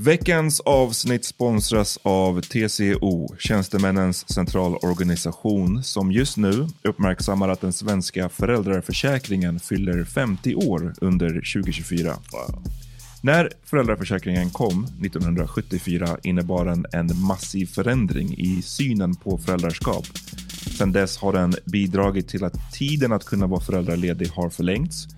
Veckans avsnitt sponsras av TCO, Tjänstemännens centralorganisation, som just nu uppmärksammar att den svenska föräldraförsäkringen fyller 50 år under 2024. När föräldraförsäkringen kom 1974 innebar den en massiv förändring i synen på föräldraskap. Sedan dess har den bidragit till att tiden att kunna vara föräldraledig har förlängts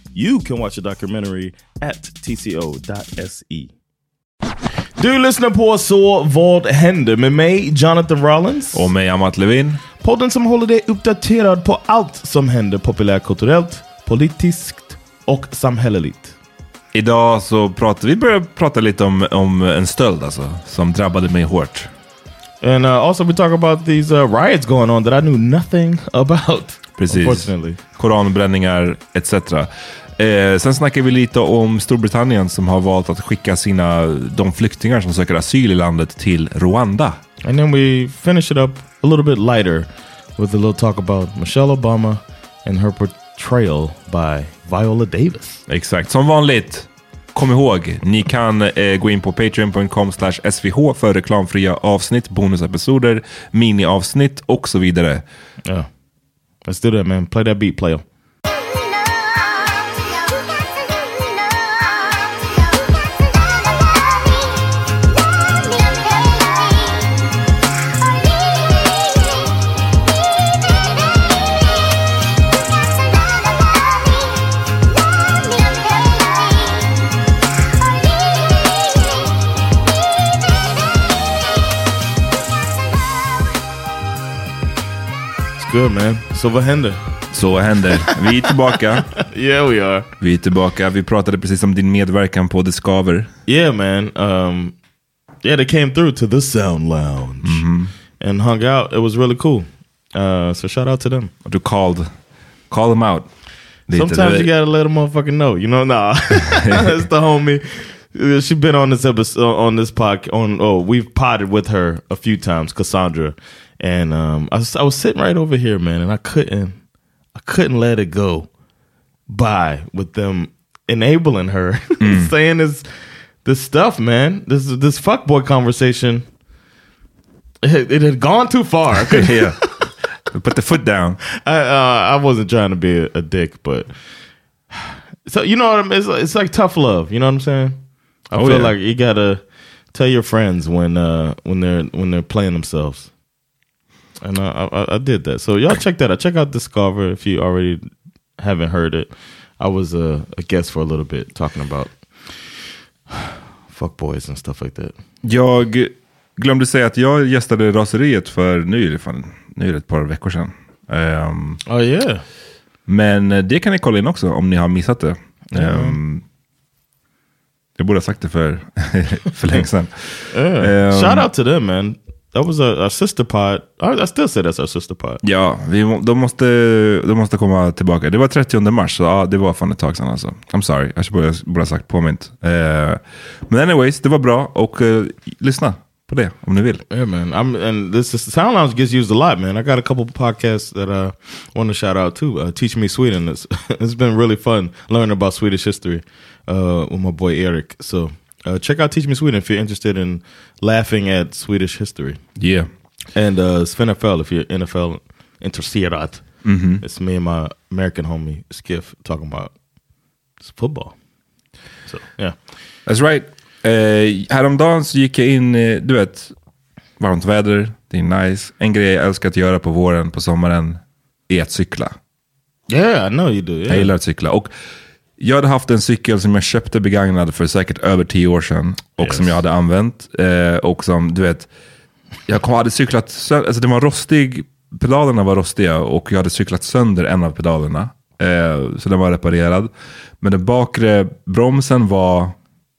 You can watch the documentary at tco.se. Du lyssnar på Så vad händer med mig, Jonathan Rollins. Och mig, Amat Levin. Podden som håller dig uppdaterad på allt som händer populärkulturellt, politiskt och samhälleligt. Idag så pratar vi börjar prata lite om, om en stöld alltså, som drabbade mig hårt. And uh, also we talk about these uh, riots going on that I knew nothing about. Precis. Koranbränningar etc. Eh, sen snackar vi lite om Storbritannien som har valt att skicka sina, de flyktingar som söker asyl i landet till Rwanda. And then we finish it up a little bit lighter with a little talk about Michelle Obama and her portrayal by Viola Davis. Exakt, som vanligt. Kom ihåg, ni kan eh, gå in på patreon.com svh för reklamfria avsnitt, bonusepisoder, miniavsnitt och så vidare. Yeah. Let's do that man. Play that beat player. Good man. Så vad händer? Så vad händer? Vi är tillbaka. Yeah we are. Vi är tillbaka. Vi pratade precis om din medverkan på Det Skaver. Yeah man. Um, yeah they came through to the Sound Lounge and hung out. It was really cool. Uh, so shout out to them. Du called, call them out. Sometimes you gotta let a motherfucker know. You know, nah. That's the homie. Uh, She been on this episode on this pod on oh we've potted with her a few times, Cassandra, and um, I was I was sitting right over here, man, and I couldn't I couldn't let it go by with them enabling her, saying this this stuff, man. This this fuckboy conversation. It, it had gone too far. I couldn't- yeah. Put the foot down. I uh, I wasn't trying to be a, a dick, but so you know what I mean. It's, it's like tough love. You know what I'm saying? I Oh, feel yeah. like you gotta tell your friends when uh when they're when they're playing themselves. And I, I I did that. So y'all check that out. Check out Discover if you already haven't heard it. I was a, a guest for a little bit talking about fuck boys and stuff like that. Jag glömde säga att jag gästade Raseriet för nu, fan, nu är det ett par veckor sedan. Ehm, Oh yeah. men eh, det kan ni kolla in också om ni har missat det. Ehm, jag borde ha sagt det för, för länge sedan. Yeah. Um, Shout out to them, man. That was a, our sister pod. I, I still say that's our sister pod. Ja, vi, de, måste, de måste komma tillbaka. Det var 30 mars, så ja, det var fan ett tag sedan alltså. I'm sorry, jag borde, borde ha sagt påmint. Eh, men anyways, det var bra och eh, lyssna på det om ni vill. Yeah, man. I'm and this is, Sound Lounge gets used a lot, man. I got a couple podcasts that I want to shout out too. Uh, Teach Me Sweden. It's it's been really fun learning about Swedish history uh, with my boy Eric. So uh, check out Teach Me Sweden if you're interested in laughing at Swedish history. Yeah. And uh, Sven NFL if you're NFL intresserad. It's me and my American homie Skiff talking about football. So yeah. That's right. Eh, häromdagen så gick jag in, eh, du vet, varmt väder, det är nice. En grej jag älskar att göra på våren, på sommaren, är att cykla. Yeah, I know you do. Jag Yeah. gillar att cykla. Och jag hade haft en cykel som jag köpte begagnad för säkert över tio år sedan. Och som jag hade använt. Eh, och som, du vet, jag kom- hade cyklat sönder, alltså den var rostig, pedalerna var rostiga och jag hade cyklat sönder en av pedalerna. Eh, så den var reparerad. Men den bakre bromsen var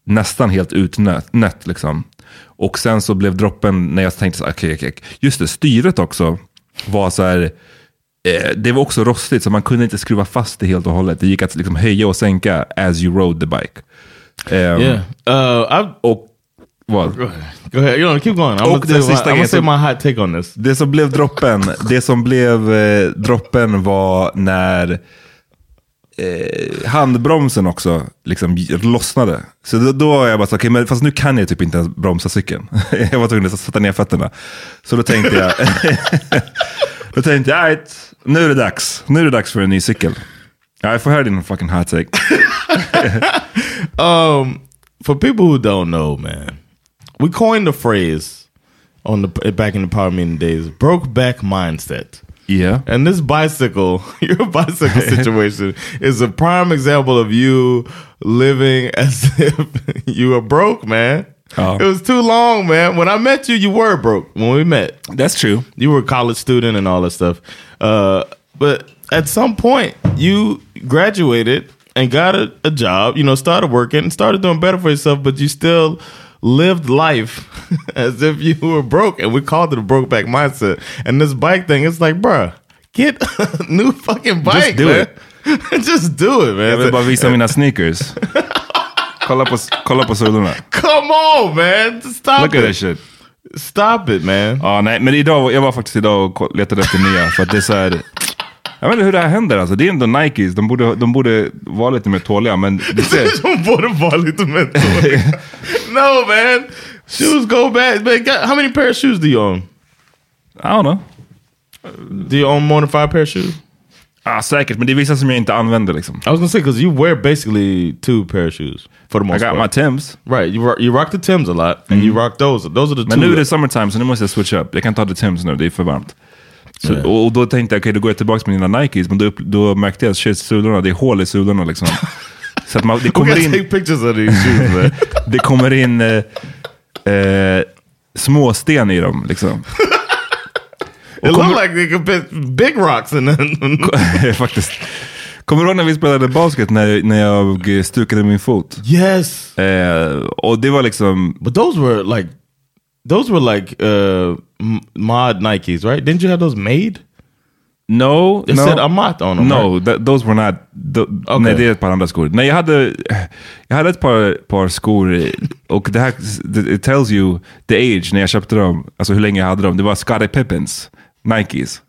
nästan helt utnött. nött, Liksom. Och sen så blev droppen, när jag tänkte så okej, okej, just det, styret också var så här, det var också rostigt så man kunde inte skruva fast det helt och hållet. Det gick att liksom höja och sänka as you rode the bike. Ehm, Yeah. Uh, Och vad? Go ahead. You know, keep going. I'm Och gonna, den say, my, sista som- my hot take on this. Det som blev droppen, det som blev eh, droppen var när eh, handbromsen också liksom lossnade. Så då, då var jag bara så, okej, men fast nu kan jag typ inte ens bromsa cykeln. jag var tvungen att sätta ner fötterna. Så då tänkte jag, då tänkte jag, "Alright, nu är det dags. Nu är det dags för en ny cykel. Ja, jag får höra din fucking hot take. Um, for people who don't know, man, we coined the phrase on the back in the power meeting days, broke back mindset. Yeah. And this bicycle, your bicycle situation, is a prime example of you living as if you were broke, man. Oh. It was too long, man. When I met you, you were broke when we met. That's true. You were a college student and all that stuff. Uh, but at some point, you graduated and got a, a job, you know, started working and started doing better for yourself, but you still lived life as if you were broke. And we called it a broke back mindset. And this bike thing, it's like, bruh, get a new fucking bike. do man. it. Just do it, man. Jag vill bara visa mina sneakers. kolla, på, kolla på sulorna. Come on, man. Stop Look at it. that shit. Stop it, man. Ja, nej, men idag, jag var faktiskt idag och letade efter nya. För att det är så här, jag vet inte hur det här händer alltså. Det är ändå Nikes, de borde, de borde vara lite mer tåliga. Men det ser, De borde vara lite mentor. no, man. Shoes go back. Man, God, how many pair of shoes do you own? I don't know. Do you own more than five pair of shoes? Ah, säkert, men det är vissa som jag inte använder liksom. I was gonna say because you wear basically two pair of shoes for the I most got my part. Timbs. right, you rock, you rock the Tims a lot, and you rock those. Those are the Men two. nu är det summertime så nu måste jag switcha upp. Jag kan ha the Timbs nu, det är för varmt. Så, och, och då tänkte jag, okej då går jag tillbaka med mina Nikes. Men då, upp- då märkte jag att shit, sulorna, det är hål i sulorna liksom. Så att man, det kommer in... take pictures of these shoes. Det kommer in eh, eh, små sten i dem. Liksom. it kommer- look like they could fit big rocks in them. Faktiskt. Kommer du ihåg när vi spelade basket när, när jag stukade min fot? yes, Eh, och det var liksom... but those were like, those were like uh, mod Nikes, right? Didn't you have those made? No, It no. said Amat on them. No, right? th those were not... th Nej, det är ett par andra skor. Nej, jag hade, jag hade ett par, par skor och det här it tells you the age när jag köpte dem. Alltså hur länge jag hade dem. Det var Scottie Pippins, Nikes.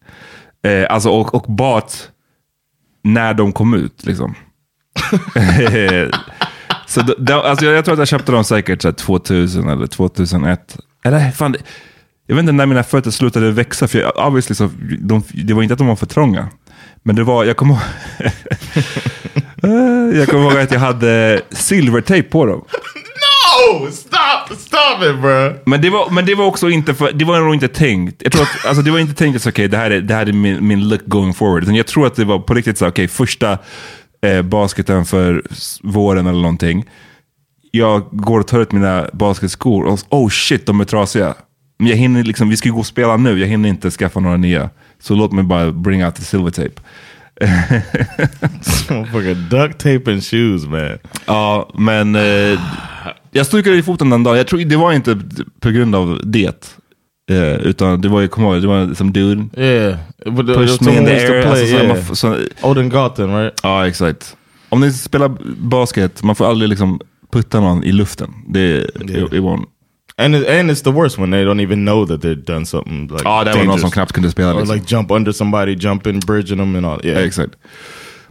Eh, alltså och, och bought när de kom ut. Liksom. Så d- d- alltså, jag, jag tror att jag köpte dem säkert så här, 2000 eller 2001. Eller fan, jag vet inte när mina fötter slutade växa, för jag, obviously så, de, det var inte att de var för trånga. Men det var, jag kommer ihåg, Eh, jag kommer ihåg att jag hade silvertejp på dem. No! Stop! Stop it bro! Men det var, men det var också inte, för, det var nog inte tänkt. Jag tror att, alltså det var inte tänkt att okej, det här är, det här är min, min look going forward. Utan jag tror att det var på riktigt så okej, första eh, basketen för våren eller någonting. Jag går och tar ut mina basketskor och oh shit, de är trasiga. Men jag hinner liksom, vi ska gå och spela nu, jag hinner inte skaffa några nya. Så låt mig bara bring out the silver tape. Fucking duct tape and shoes man. Ja, men eh, jag stukade i foten den dagen. Jag tror det var inte på grund av det. Eh, utan det var ju, kom ihåg, det var som dude. Yeah. But the, Push the me in the air. play, Alltså, så, yeah. man, så, Odin Gotten right? ja, exakt. Om ni spelar basket, man får aldrig liksom putta någon i luften. Det, Yeah. it, it won't. And it, and it's the worst when they don't even know that they've done something like Ja, det var någon dangerous. som knappt kunde spela. Or Liksom. like jump under somebody, jump in, bridging them and all. Yeah. Ja, exakt.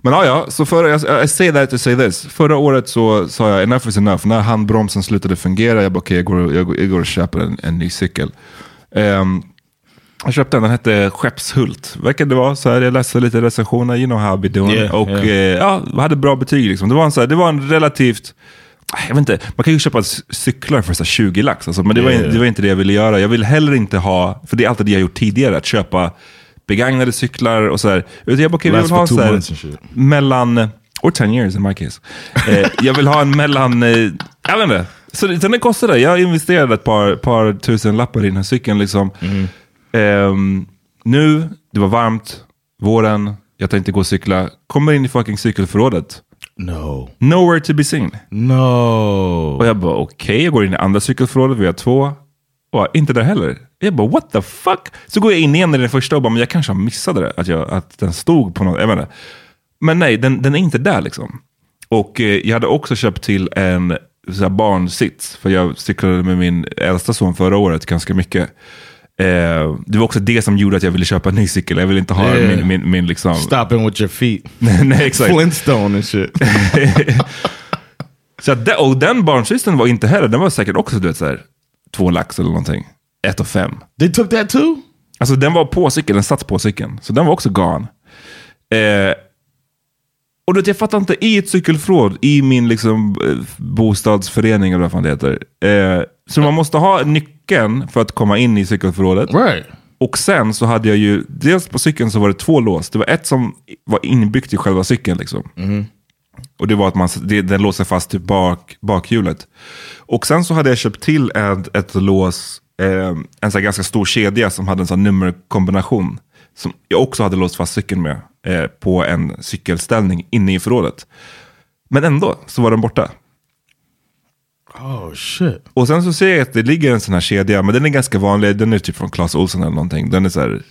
Men ja, ja, så förra, I say that to say this. Förra året så sa jag enough is enough. När handbromsen slutade fungera, jag bara okej, jag, går, jag, går- jag går och köper en, en ny cykel. Ehm, jag köpte den, den hette Skeppshult. Verkar det vara så här, jag läste lite recensioner, you know how I be doing. Yeah, och yeah. eh, ja, hade bra betyg liksom. Det var en, så här, det var en relativt, jag vet inte, man kan ju köpa cyklar för så här 20 lax. Alltså, men det var, det var inte det jag ville göra. Jag vill heller inte ha, för det är alltid det jag gjort tidigare, att köpa begagnade cyklar och så här. Utan jag bara, vi Last vill ha så här, mellan, or 10 years in my case. Eh, jag vill ha en mellan, eh, jag vet inte. Så det- den kostade, jag investerade ett par, par tusen lappar i den här cykeln. Liksom. Ehm, nu, det var varmt, våren, jag tänkte gå och cykla. Kommer in i fucking cykelförrådet. No. Nowhere to be seen. No. Och jag bara okej, jag går in i andra cykelförrådet, vi har två. Och inte där heller. Jag bara what the fuck? Så går jag in igen i den första och bara, men jag kanske missade det. Att, jag, att den stod på något, jag vet inte. Men nej, den, den är inte där liksom. Och eh, jag hade också köpt till en så här, barnsits. För jag cyklade med min äldsta son förra året ganska mycket. Eh, det var också det som gjorde att jag ville köpa en ny cykel. Jag ville inte ha Yeah. min, min, min liksom... Stopping with your feet. nej, exakt. Flintstone and shit. Så de- och den barnsitsen var inte heller, den var säkert också du vet, så här, två lax eller någonting. Ett och fem. they took that too? Alltså den var på cykeln, den satt på cykeln. Så den var också gone. Eh, och du vet, jag fattar inte, i ett cykelförråd, i min liksom, eh, bostadsförening eller vad fan det heter. Eh, så man måste ha nyckeln för att komma in i cykelförrådet. Right. Och sen så hade jag ju, dels på cykeln så var det två lås. Det var ett som var inbyggt i själva cykeln. Liksom. Och det var att man, det, den låser fast till bak, bakhjulet. Och sen så hade jag köpt till ett, ett lås, eh, en här ganska stor kedja som hade en sån nummerkombination. Som jag också hade låst fast cykeln med eh, på en cykelställning inne i förrådet. Men ändå så var den borta. Oh shit. Och sen så ser jag att det ligger en sån här kedja, men den är ganska vanlig. Den är typ från Clas Ohlson eller någonting. Den är så här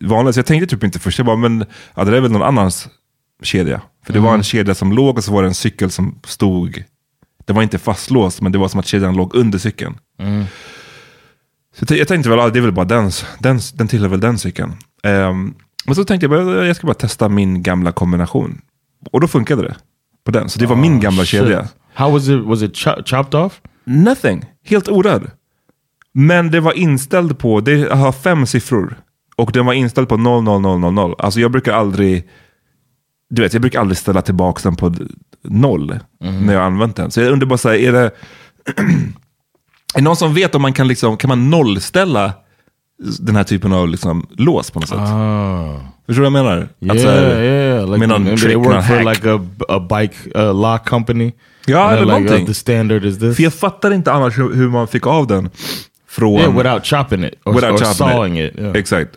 vanlig. Så jag tänkte typ inte först, jag bara, men ja, det där är väl någon annans kedja. För det var en kedja som låg och så var det en cykel som stod. Det var inte fastlåst, men det var som att kedjan låg under cykeln. Så jag tänkte väl, ja, det är väl bara den, den, den tillhör väl den cykeln. Um, men så tänkte jag, jag ska bara testa min gamla kombination. Och då funkade det på den. Så det var min gamla kedja. How was it? Was it cho- chopped off? Nothing. Helt orörd. Men det var inställd på, det har fem siffror. Och den var inställd på 00000. Alltså jag brukar aldrig, du vet, jag brukar aldrig ställa tillbaka den på noll när jag använt den. Så jag undrar bara så här, är det, är någon som vet om man kan liksom, kan man nollställa den här typen av liksom lås på något sätt? Oh. Förstår du vad jag menar? Yeah, så här, yeah. Like med någon trick, they work for hack. like a, a bike uh, lock company. Ja, eller like, någonting. uh, the standard is this. För jag fattar inte annars hur, man fick av den från... yeah, without chopping it or, Without or chopping sawing it. yeah. Exakt.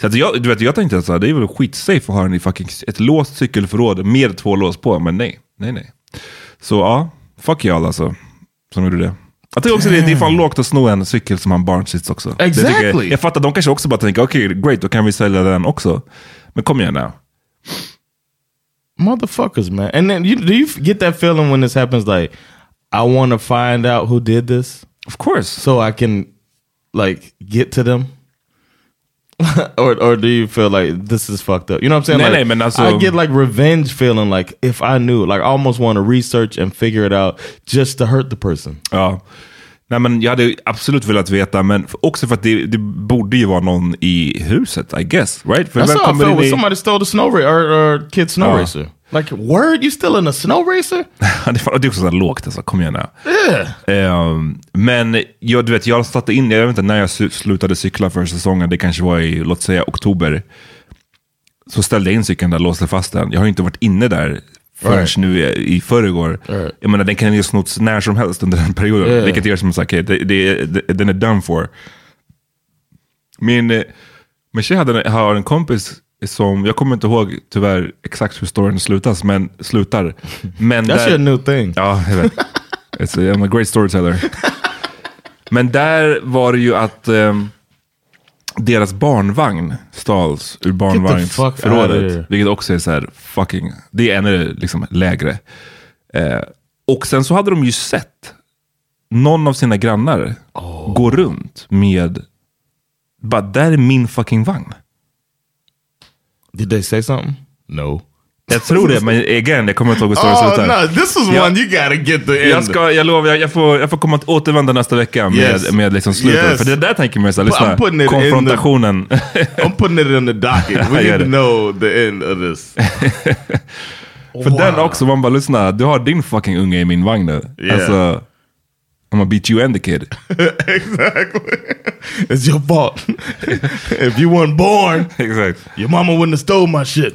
Så att jag, du vet, jag tänkte att det är väl skitsafe att ha den i fucking, ett låst cykelförråd med två lås på, men nej. Nej, nej. Så ja, fuck y'all alltså. Som gjorde det. Jag tycker också det, det är fan lågt att sno en cykel som har barnsits också. Exactly. Jag, jag fattar, de kanske också bara tänker, okej, great, då kan vi sälja den också. Men kom igen nu. Motherfuckers, man. And then you do you get that feeling when this happens? Like, I want to find out who did this Of course. so I can like get to them. or or do you feel like this is fucked up? You know what I'm saying? Like, nej, men alltså- I get like revenge feeling like if I knew, like I almost want to research and figure it out just to hurt the person. Ja. Nej, men jag hade absolut velat veta, men också för att det, det borde ju vara någon i huset, I guess. Right? För That's vem how I felt in when i- somebody stole the snow racer or, or kid snow Ja. racer. Like word, you still in a snow racer? det är- också så här lågt, alltså. kom igen nu. Ehm, men jag, du vet, jag satte in, jag vet inte när jag slu- slutade cykla för säsongen, det kanske var i, låt säga oktober. Så ställde jag in cykeln där, låste fast den. Jag har inte varit inne där förrän Right. nu i, förrgår. Right. Jag menar, den kan ju snott när som helst under den perioden. Yeah. Vilket gör som sagt, okay, det, det, det, den är done for. Min, eh, min tjej hade, har en kompis som, jag kommer inte ihåg tyvärr exakt hur storyn slutas, men slutar. Men That's där- your new thing. Ja, jag vet. It's I'm a great storyteller. Men där var det ju att ehm, deras barnvagn stals ur barnvagnsförrådet. Vilket också är så här fucking, det är ännu liksom lägre. Eh, och sen så hade de ju sett någon av sina grannar gå runt med, bara där är min fucking vagn. Did they say something? No. Jag tror det, men again, jag kommer inte ihåg hur storyn Oh slutar. no, this is one you gotta get the end. Jag, ska, jag lovar, jag, jag, får, jag får komma att återvända nästa vecka med, Yes. med liksom slutet. Yes. För det där tänker man ju såhär, lyssna, in the- konfrontationen. I'm putting it in the docket. We need to know the end of this. För den också, man bara lyssna, du har din fucking unge i min vagn nu. Yeah. Alltså, I'm gonna beat you and the kid. exactly. It's your fault. if you weren't born, Exakt. your mama wouldn't have stole my shit.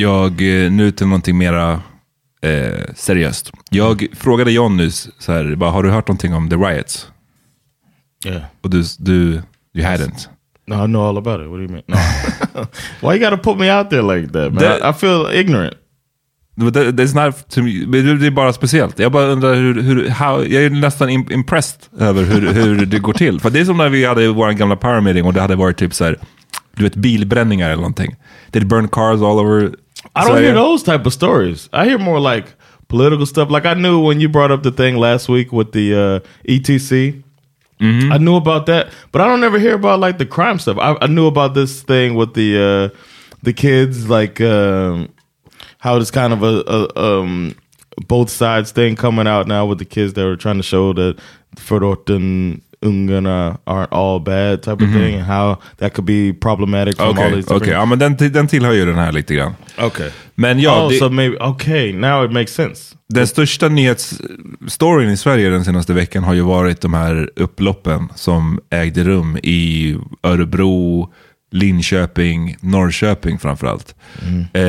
Jag, eh, nu till någonting mera eh, seriöst. Jag frågade John nyss, så här, bara, har du hört någonting om the riots? Yeah. Och du, du, you hadn't. No, I know all about it. What do you mean? No. Why you gotta put me out there like that, man? That- I, I feel ignorant. Det, är not to me, men det är bara speciellt. Jag bara undrar hur, hur how, jag är nästan im- impressed över hur, hur det går till. För det är som när vi hade vår gamla power meeting och det hade varit typ så här, du vet bilbränningar eller någonting. Did burn cars all over I don't Sverige? hear those type of stories. I hear more like political stuff. Like I knew when you brought up the thing last week with the uh, ETC. I knew about that, but I don't ever hear about like the crime stuff. I, I knew about this thing with the uh, the kids, like um, how it's kind of a, a um, both sides thing coming out now with the kids that were trying to show that förorten ungarna aren't all bad type of thing, and how that could be problematic Okej, these okej. ja, men den, den tillhör ju den här lite grann. Okay. Men ja, oh, det, so maybe okay. Now it makes sense. den största nyhetsstoryn i Sverige den senaste veckan har ju varit de här upploppen som ägde rum i Örebro, Linköping, Norrköping framförallt. Eh,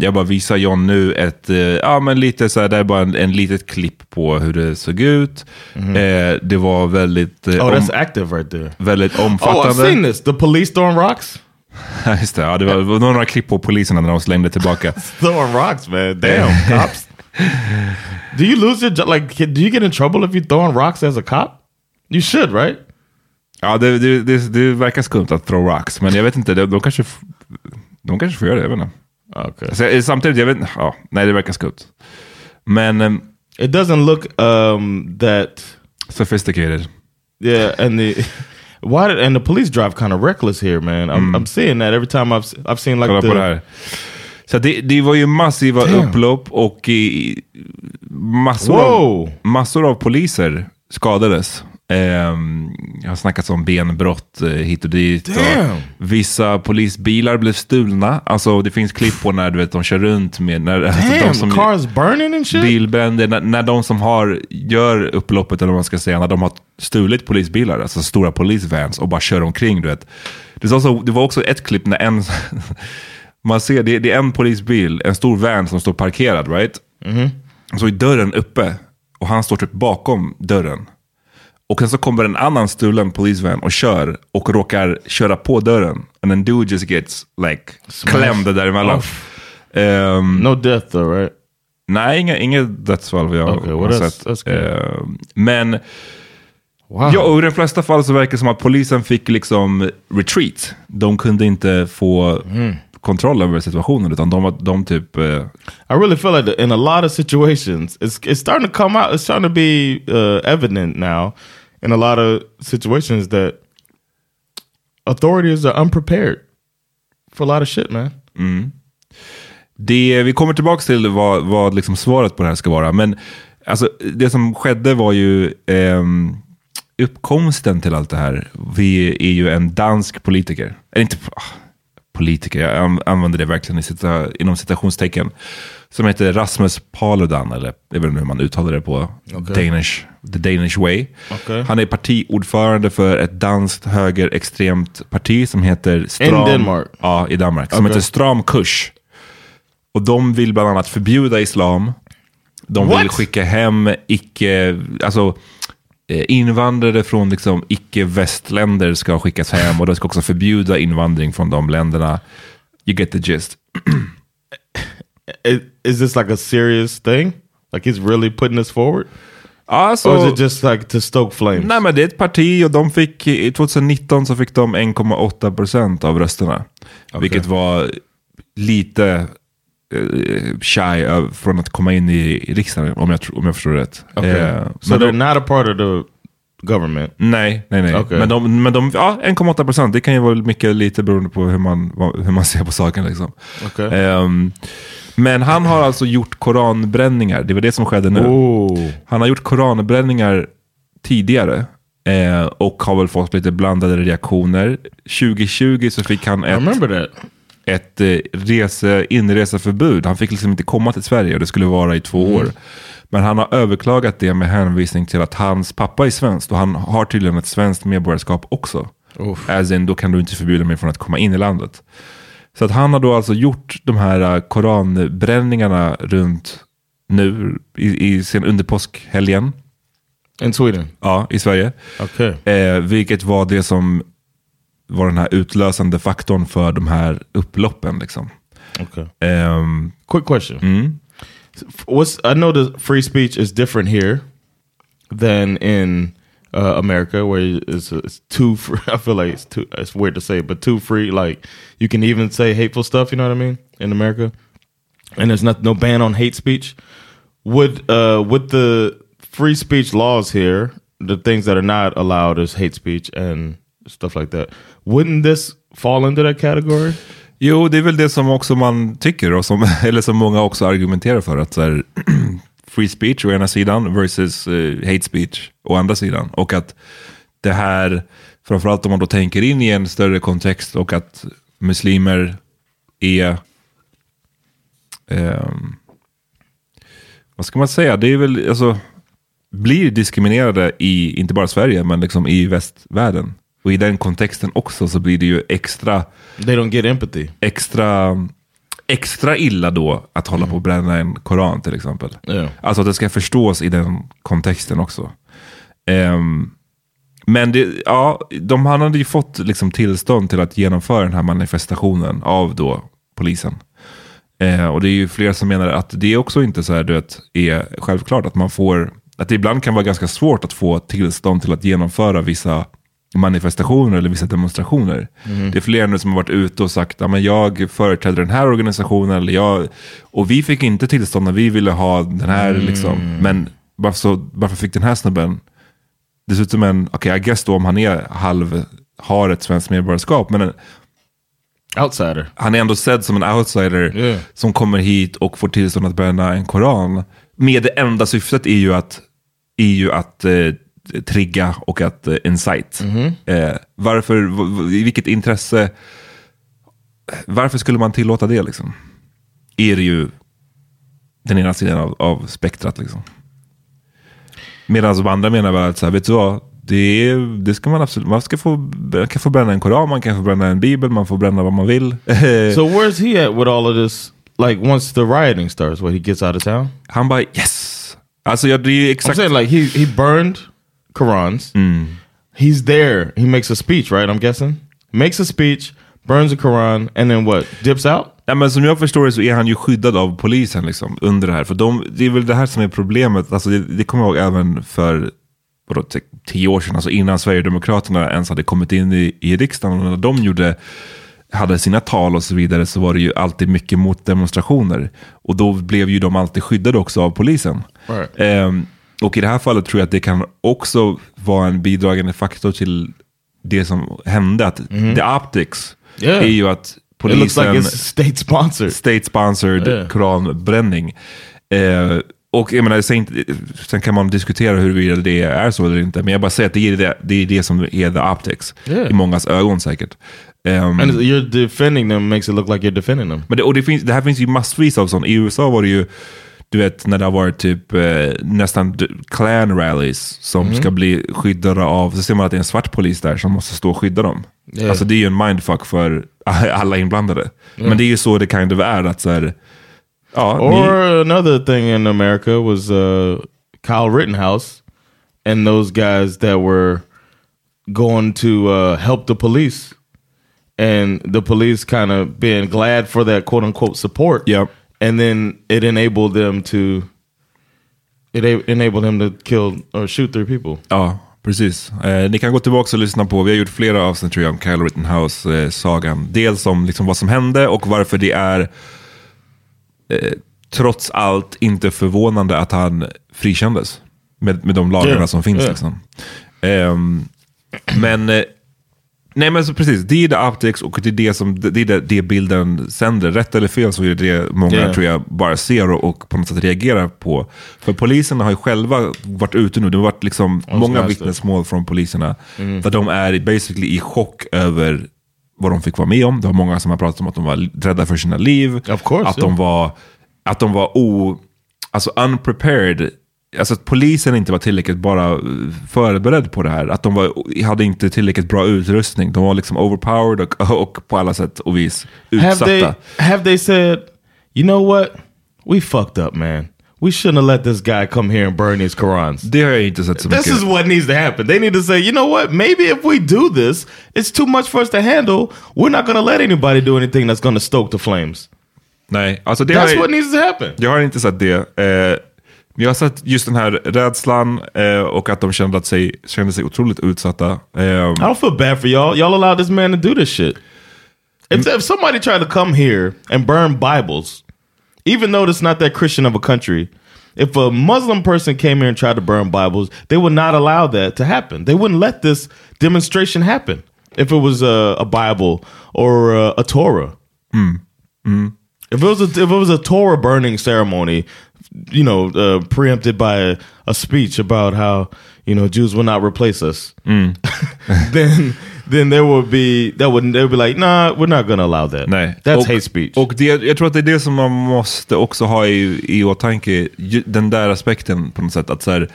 jag bara visar John nu ett, eh, ja men lite så här, det är bara en, en litet klipp på hur det såg ut. Eh, det var väldigt, eh, Oh, om, that's active right there. väldigt Oh, I've omfattande. seen this. The police throwing rocks. Just det, ja, det var, några klipp på poliserna när de slängde tillbaka. Throwing rocks, man. Damn, cops. Do you lose your? Like, do you get in trouble if you throwing rocks as a cop? You should, right? Ja, det, det, det, det verkar skumt att throw rocks, men jag vet inte, de, de, kanske, de kanske får göra det, jag vet inte. Okay. Alltså, eh, samtidigt, jag vet inte, ja, nej det verkar skumt. Men ehm, It doesn't look um, that sophisticated. Yeah, and the why did, and the police drive kind of reckless here, man. I'm, I'm seeing that every time I've I've seen like Kolla the på det här. Så det, det var ju massiva upplopp och i, massor, av, massor av poliser skadades. Jag har snackat om benbrott eh, hit och dit. Och Damn. vissa polisbilar blev stulna. Alltså det finns klipp på när du vet, de kör runt med... När, alltså, de damn som, cars burning and shit. bilbränder, när, när de som har, gör upploppet, eller vad man ska säga, när de har stulit polisbilar, alltså stora polisvans och bara kör omkring, du vet. Det, är också, det var också ett klipp när en, man ser, det, det är en polisbil, en stor van som står parkerad, right? Så är dörren uppe och han står typ bakom dörren. Och sen så kommer en annan stulen polisvan och kör och råkar köra på dörren. And then dude just gets like klämd däremellan. Ehm, No death though, right? Nej, inga, inget dödsfall vad jag Okej, well, har that's- sett. that's good. Eh, men Wow. ja, och i de flesta fall så verkar det som att polisen fick liksom retreat. De kunde inte få Mm. kontroll över situationen, utan de, var, de typ... eh, I really feel like in a lot of situations, it's it's starting to come out. It's starting to be uh, evident now in a lot of situations that authorities are unprepared for a lot of shit, man. Mm. det, vi kommer tillbaka till vad, vad liksom svaret på det här ska vara. Men alltså, det som skedde var ju eh, uppkomsten till allt det här. Vi är ju en dansk politiker. Eller inte ah, politiker, jag använder det verkligen i cita, inom citationstecken. Som heter Rasmus Paludan, eller jag vet inte hur man uttalar det på Danish, the Danish way. Okej. Han är partiordförande för ett danskt högerextremt parti som heter Stram... Denmark? Ja, i Danmark. Som Okej. heter Stram kurs. Och de vill bland annat förbjuda islam. De vill What? skicka hem icke, alltså eh, invandrare från liksom icke-västländer ska skickas hem och de ska också förbjuda invandring från de länderna. You get the gist. Is, is this like a serious thing? Like he's really putting this forward? Alltså, Or is it just like to stoke flames? nej men det är ett parti och de fick, i 2019 så fick de 1,8 procent av rösterna. Vilket var lite eh, shy av- från att komma in i riksdagen om jag, om jag förstår rätt. Okay. Eh, so they're de- not a part of the government. Nej, nej, nej. Okej. Men, de, men de, ja, 1,8 procent. Det kan ju vara mycket lite beroende på hur man, hur man ser på saken. Liksom. Okay. Ehm, men han har alltså gjort koranbränningar. Det var det som skedde nu. Oh. Han har gjort koranbränningar tidigare. Eh, och har väl fått lite blandade reaktioner. 2020 så fick han ett, ett eh, rese, inreseförbud. Han fick liksom inte komma till Sverige och det skulle vara i två Mm. år. Men han har överklagat det med hänvisning till att hans pappa är svensk och han har tydligen ett svenskt medborgarskap också. As in, då kan du inte förbjuda mig från att komma in i landet. Så att han har då alltså gjort de här eh, koranbränningarna runt nu i, i sen under påskhelgen. In Sweden? Ja, i Sverige. Okay. Eh, vilket var det som var den här utlösande faktorn för de här upploppen. Liksom. Okay. Ehm, Quick question. mm. What's I know the free speech is different here than in uh, America, where it's, it's too free. I feel like it's too. It's weird to say, but too free. Like you can even say hateful stuff. You know what I mean? In America, and there's not no ban on hate speech. Would uh, with the free speech laws here, the things that are not allowed is hate speech and stuff like that. Wouldn't this fall into that category? Jo, det är väl det som också man tycker, och som, eller som många också argumenterar för. Att så här, free speech å ena sidan versus eh, hate speech å andra sidan. Och att det här, framförallt om man då tänker in i en större kontext och att muslimer är, ehm, vad ska man säga, det är väl, alltså, blir diskriminerade i, inte bara Sverige, men liksom i västvärlden. Och i den kontexten också så blir det ju extra They don't get empathy. extra, extra illa då att hålla på och bränna en koran till exempel. Ja. Alltså att det ska förstås i den kontexten också. Ehm, Men det, ja, de, han hade ju fått liksom tillstånd till att genomföra den här manifestationen av då polisen. Eh, och det är ju flera som menar att det också inte så här, du vet, är självklart att man får, att det ibland kan vara ganska svårt att få tillstånd till att genomföra vissa manifestationer eller vissa demonstrationer. Det är flera nu som har varit ute och sagt att jag företräder den här organisationen eller jag, och vi fick inte tillstånd när vi ville ha den här. Liksom. Men varför, så, varför fick den här snubben dessutom en, okej okay, I guess då om han är halv, har ett svenskt medborgarskap, men en, Outsider. han är ändå sedd som en outsider Yeah. som kommer hit och får tillstånd att bränna en koran. Med det enda syftet är ju att, är ju att eh, trigga och att eh, incite. Eh, varför, v- vilket intresse, varför skulle man tillåta det liksom? Är det ju den ena sidan av, av spektrat liksom. Medan de andra menar väl att, så här, vet du vad? Det, är, det ska man absolut, man ska få, man kan få bränna en koran, man kan få bränna en bibel, man får bränna vad man vill. So where's he at with all of this? Like once the rioting starts, what he gets out of town? Han bara yes! Alltså ja, det är ju I'm exakt... saying like he he burned Qurans. He's there. He makes a speech, right? I'm guessing. Makes a speech, burns a Quran, and then what? Dips out. Ja, men som jag förstår det så är han ju skyddad av polisen liksom, under det här. För de, det är väl det här som är problemet. Alltså, det, det kommer jag ihåg även för vadå, tio år sedan, alltså innan Sverigedemokraterna ens hade kommit in i, i riksdagen. Och när de gjorde, hade sina tal och så vidare så var det ju alltid mycket mot demonstrationer. Och då blev ju de alltid skyddade också av polisen. Right. Ehm, och i det här fallet tror jag att det kan också vara en bidragande faktor till det som hände. Att the optics Yeah. är ju att It looks polisen like state sponsored. state-sponsored Yeah. koranbränning. Eh, och jag menar, jag inte, sen kan man diskutera huruvida det är så eller inte, men jag bara säger att det är det, det, är det som är the optics. Yeah. I mångas ögon säkert. Ehm, And you're defending them makes it look like you're defending them. men det, och det, finns, det här finns ju massvis av sånt. I USA var det ju, du vet när det har varit typ eh, nästan clan rallies som ska bli skyddade av, så ser man att det är en svart polis där som måste stå och skydda dem. Yeah. Alltså det är ju en mindfuck för alla inblandade. Men det är ju så det kind of är. att så här, ja, ni, Or another thing in America was uh, Kyle Rittenhouse and those guys that were going to uh, help the police, and the police kind of being glad for that quote unquote support. Yep. And then it enabled them to. It enabled him to kill or shoot three people. Ja, precis. Eh, ni kan gå tillbaka och lyssna på, vi har gjort flera avsnitt tror jag om Kyle Rittenhouse-sagan. Dels om liksom vad som hände och varför det är eh, trots allt inte förvånande att han frikändes. Med, med de lagarna Yeah, som finns. yeah. Liksom. Ehm, men eh, Nej men så precis, det är the optics och det är det som det, är det, det bilden sänder. Rätt eller fel så är det det många Yeah. tror jag bara ser och, och på något sätt reagerar på. För poliserna har ju själva varit ute nu, det har varit liksom många vittnesmål från poliserna. Där de är basically i chock över vad de fick vara med om. Det var många som har pratat om att de var rädda för sina liv. Course, att, de yeah. var, att de var o, alltså unprepared. Alltså att polisen inte var tillräckligt bara eh, förberedd på det här. Att de var, hade inte tillräckligt bra utrustning. De var liksom overpowered och, och på alla sätt och vis Have utsatta. they have they said, you know what, we fucked up, man. We shouldn't have let this guy come here and burn these Qurans. Det har jag inte sett så This mycket. is what needs to happen. They need to say, you know what? Maybe if we do this, it's too much for us to handle. We're not to let anybody do anything that's to stoke the flames. Nej, alltså det har That's jag, what needs to happen. jag har inte sett det. Eh, jag har sett just den här rädslan eh, och att de kände, att sig, kände sig otroligt utsatta. Eh, I don't feel bad for y'all. Y'all allowed this man to do this shit. If, if somebody tried to come here and burn Bibles, even though it's not that Christian of a country, if a Muslim person came here and tried to burn Bibles, they would not allow that to happen. They wouldn't let this demonstration happen if it was a, a Bible or a, a Torah. If it was a, if it was a Torah burning ceremony, you know, uh, preempted by a, a speech about how you know Jews will not replace us, then then there would be that would they would be like, nah, we're not gonna allow that. Nej. that's och, hate speech. Och det, jag tror att det är det som man måste också ha i, i åtanke, den där aspekten på något sätt. Att så här,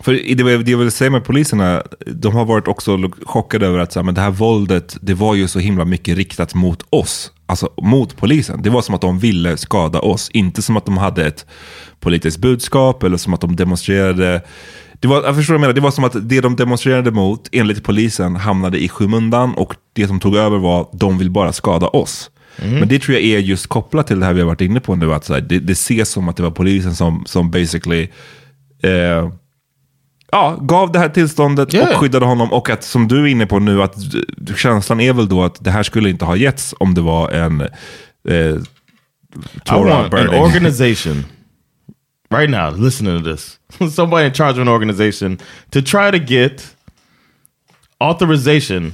för det, det jag vill säga med poliserna, de har varit också chockade över att så här, men det här våldet, det var ju så himla mycket riktat mot oss. Alltså mot polisen. Det var som att de ville skada oss, inte som att de hade ett politiskt budskap eller som att de demonstrerade Det var, jag förstår vad jag menar. Det var som att det de demonstrerade mot, enligt polisen, hamnade i skymundan och det som tog över var de vill bara skada oss. Men det tror jag är just kopplat till det här vi har varit inne på nu. Att så här, det, det ses som att det var polisen som, som basically eh, ja, gav det här tillståndet Yeah. och skyddade honom. Och att som du är inne på nu, att eh, känslan är väl då att det här skulle inte ha getts om det var en eh, I Torah want an burning. organization right now, listening to this, somebody in charge of an organization to try to get authorization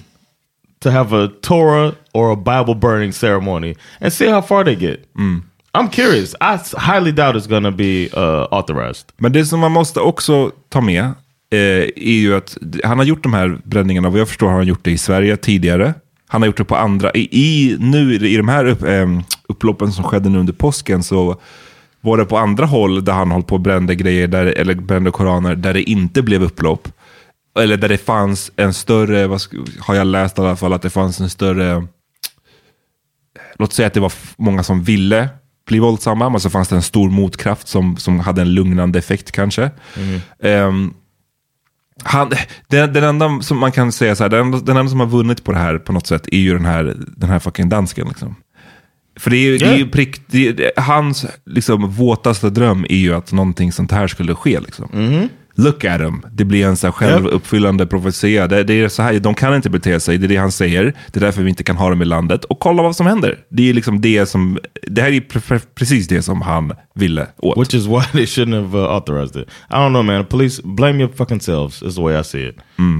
to have a Torah or a Bible burning ceremony and see how far they get. I'm curious. I highly doubt it's to be uh, authorized. Men det som man måste också ta med är ju att han har gjort de här bränningarna, vad jag förstår har han gjort det i Sverige tidigare. Han har gjort det på andra, i, nu i de här upp, eh, upploppen som skedde nu under påsken så var det på andra håll där han håll på och brände grejer, där, eller brände koraner, där det inte blev upplopp. Eller där det fanns en större, vad har jag läst i alla fall, att det fanns en större låt säga att det var många som ville bli våldsamma, men så fanns det en stor motkraft som, som hade en lugnande effekt kanske. Ehm, han, den, den enda som man kan säga så här, den, enda- den enda som har vunnit på det här på något sätt är ju den här, den här fucking dansken. Liksom. För det är ju, det är ju prick, det är, hans liksom, våtaste dröm är ju att någonting sånt här skulle ske. Liksom. Look at him. Det blir en så självuppfyllande profetia. Det, det är så här, de kan inte bete sig, det är det han säger. Det är därför vi inte kan ha dem i landet. Och kolla vad som händer. Det är liksom det som, det här är pre- pre- precis det som han ville åt. Which is why they shouldn't have uh, authorized it. I don't know, man. Police blame your fucking selves. Is the way I see it.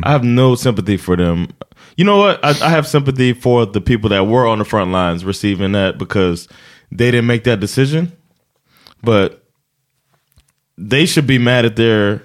I have no sympathy for them. You know what? I, I have sympathy for the people that were on the front lines receiving that because they didn't make that decision. But they should be mad at their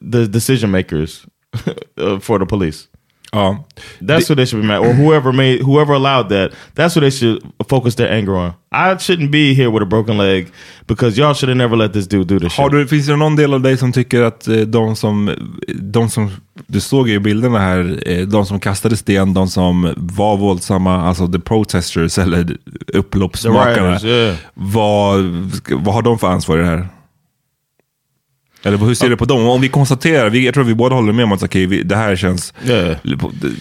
the decision makers uh, for the police. Ja. That's who they should be mad, or whoever made, whoever allowed that. That's what they should focus their anger on. I shouldn't be here with a broken leg because y'all should have never let this dude do this Har shit. du, finns det någon del av dig som tycker att eh, de som, de som, du såg i bilderna här, eh, de som kastade sten, de som var våldsamma, alltså the protesters eller The upploppsmakarna, yeah. vad, vad har de för ansvar i det här? Eller hur ser du på dem? Om vi konstaterar, vi, jag tror vi båda håller med om att okay, vi, det här känns... Yeah.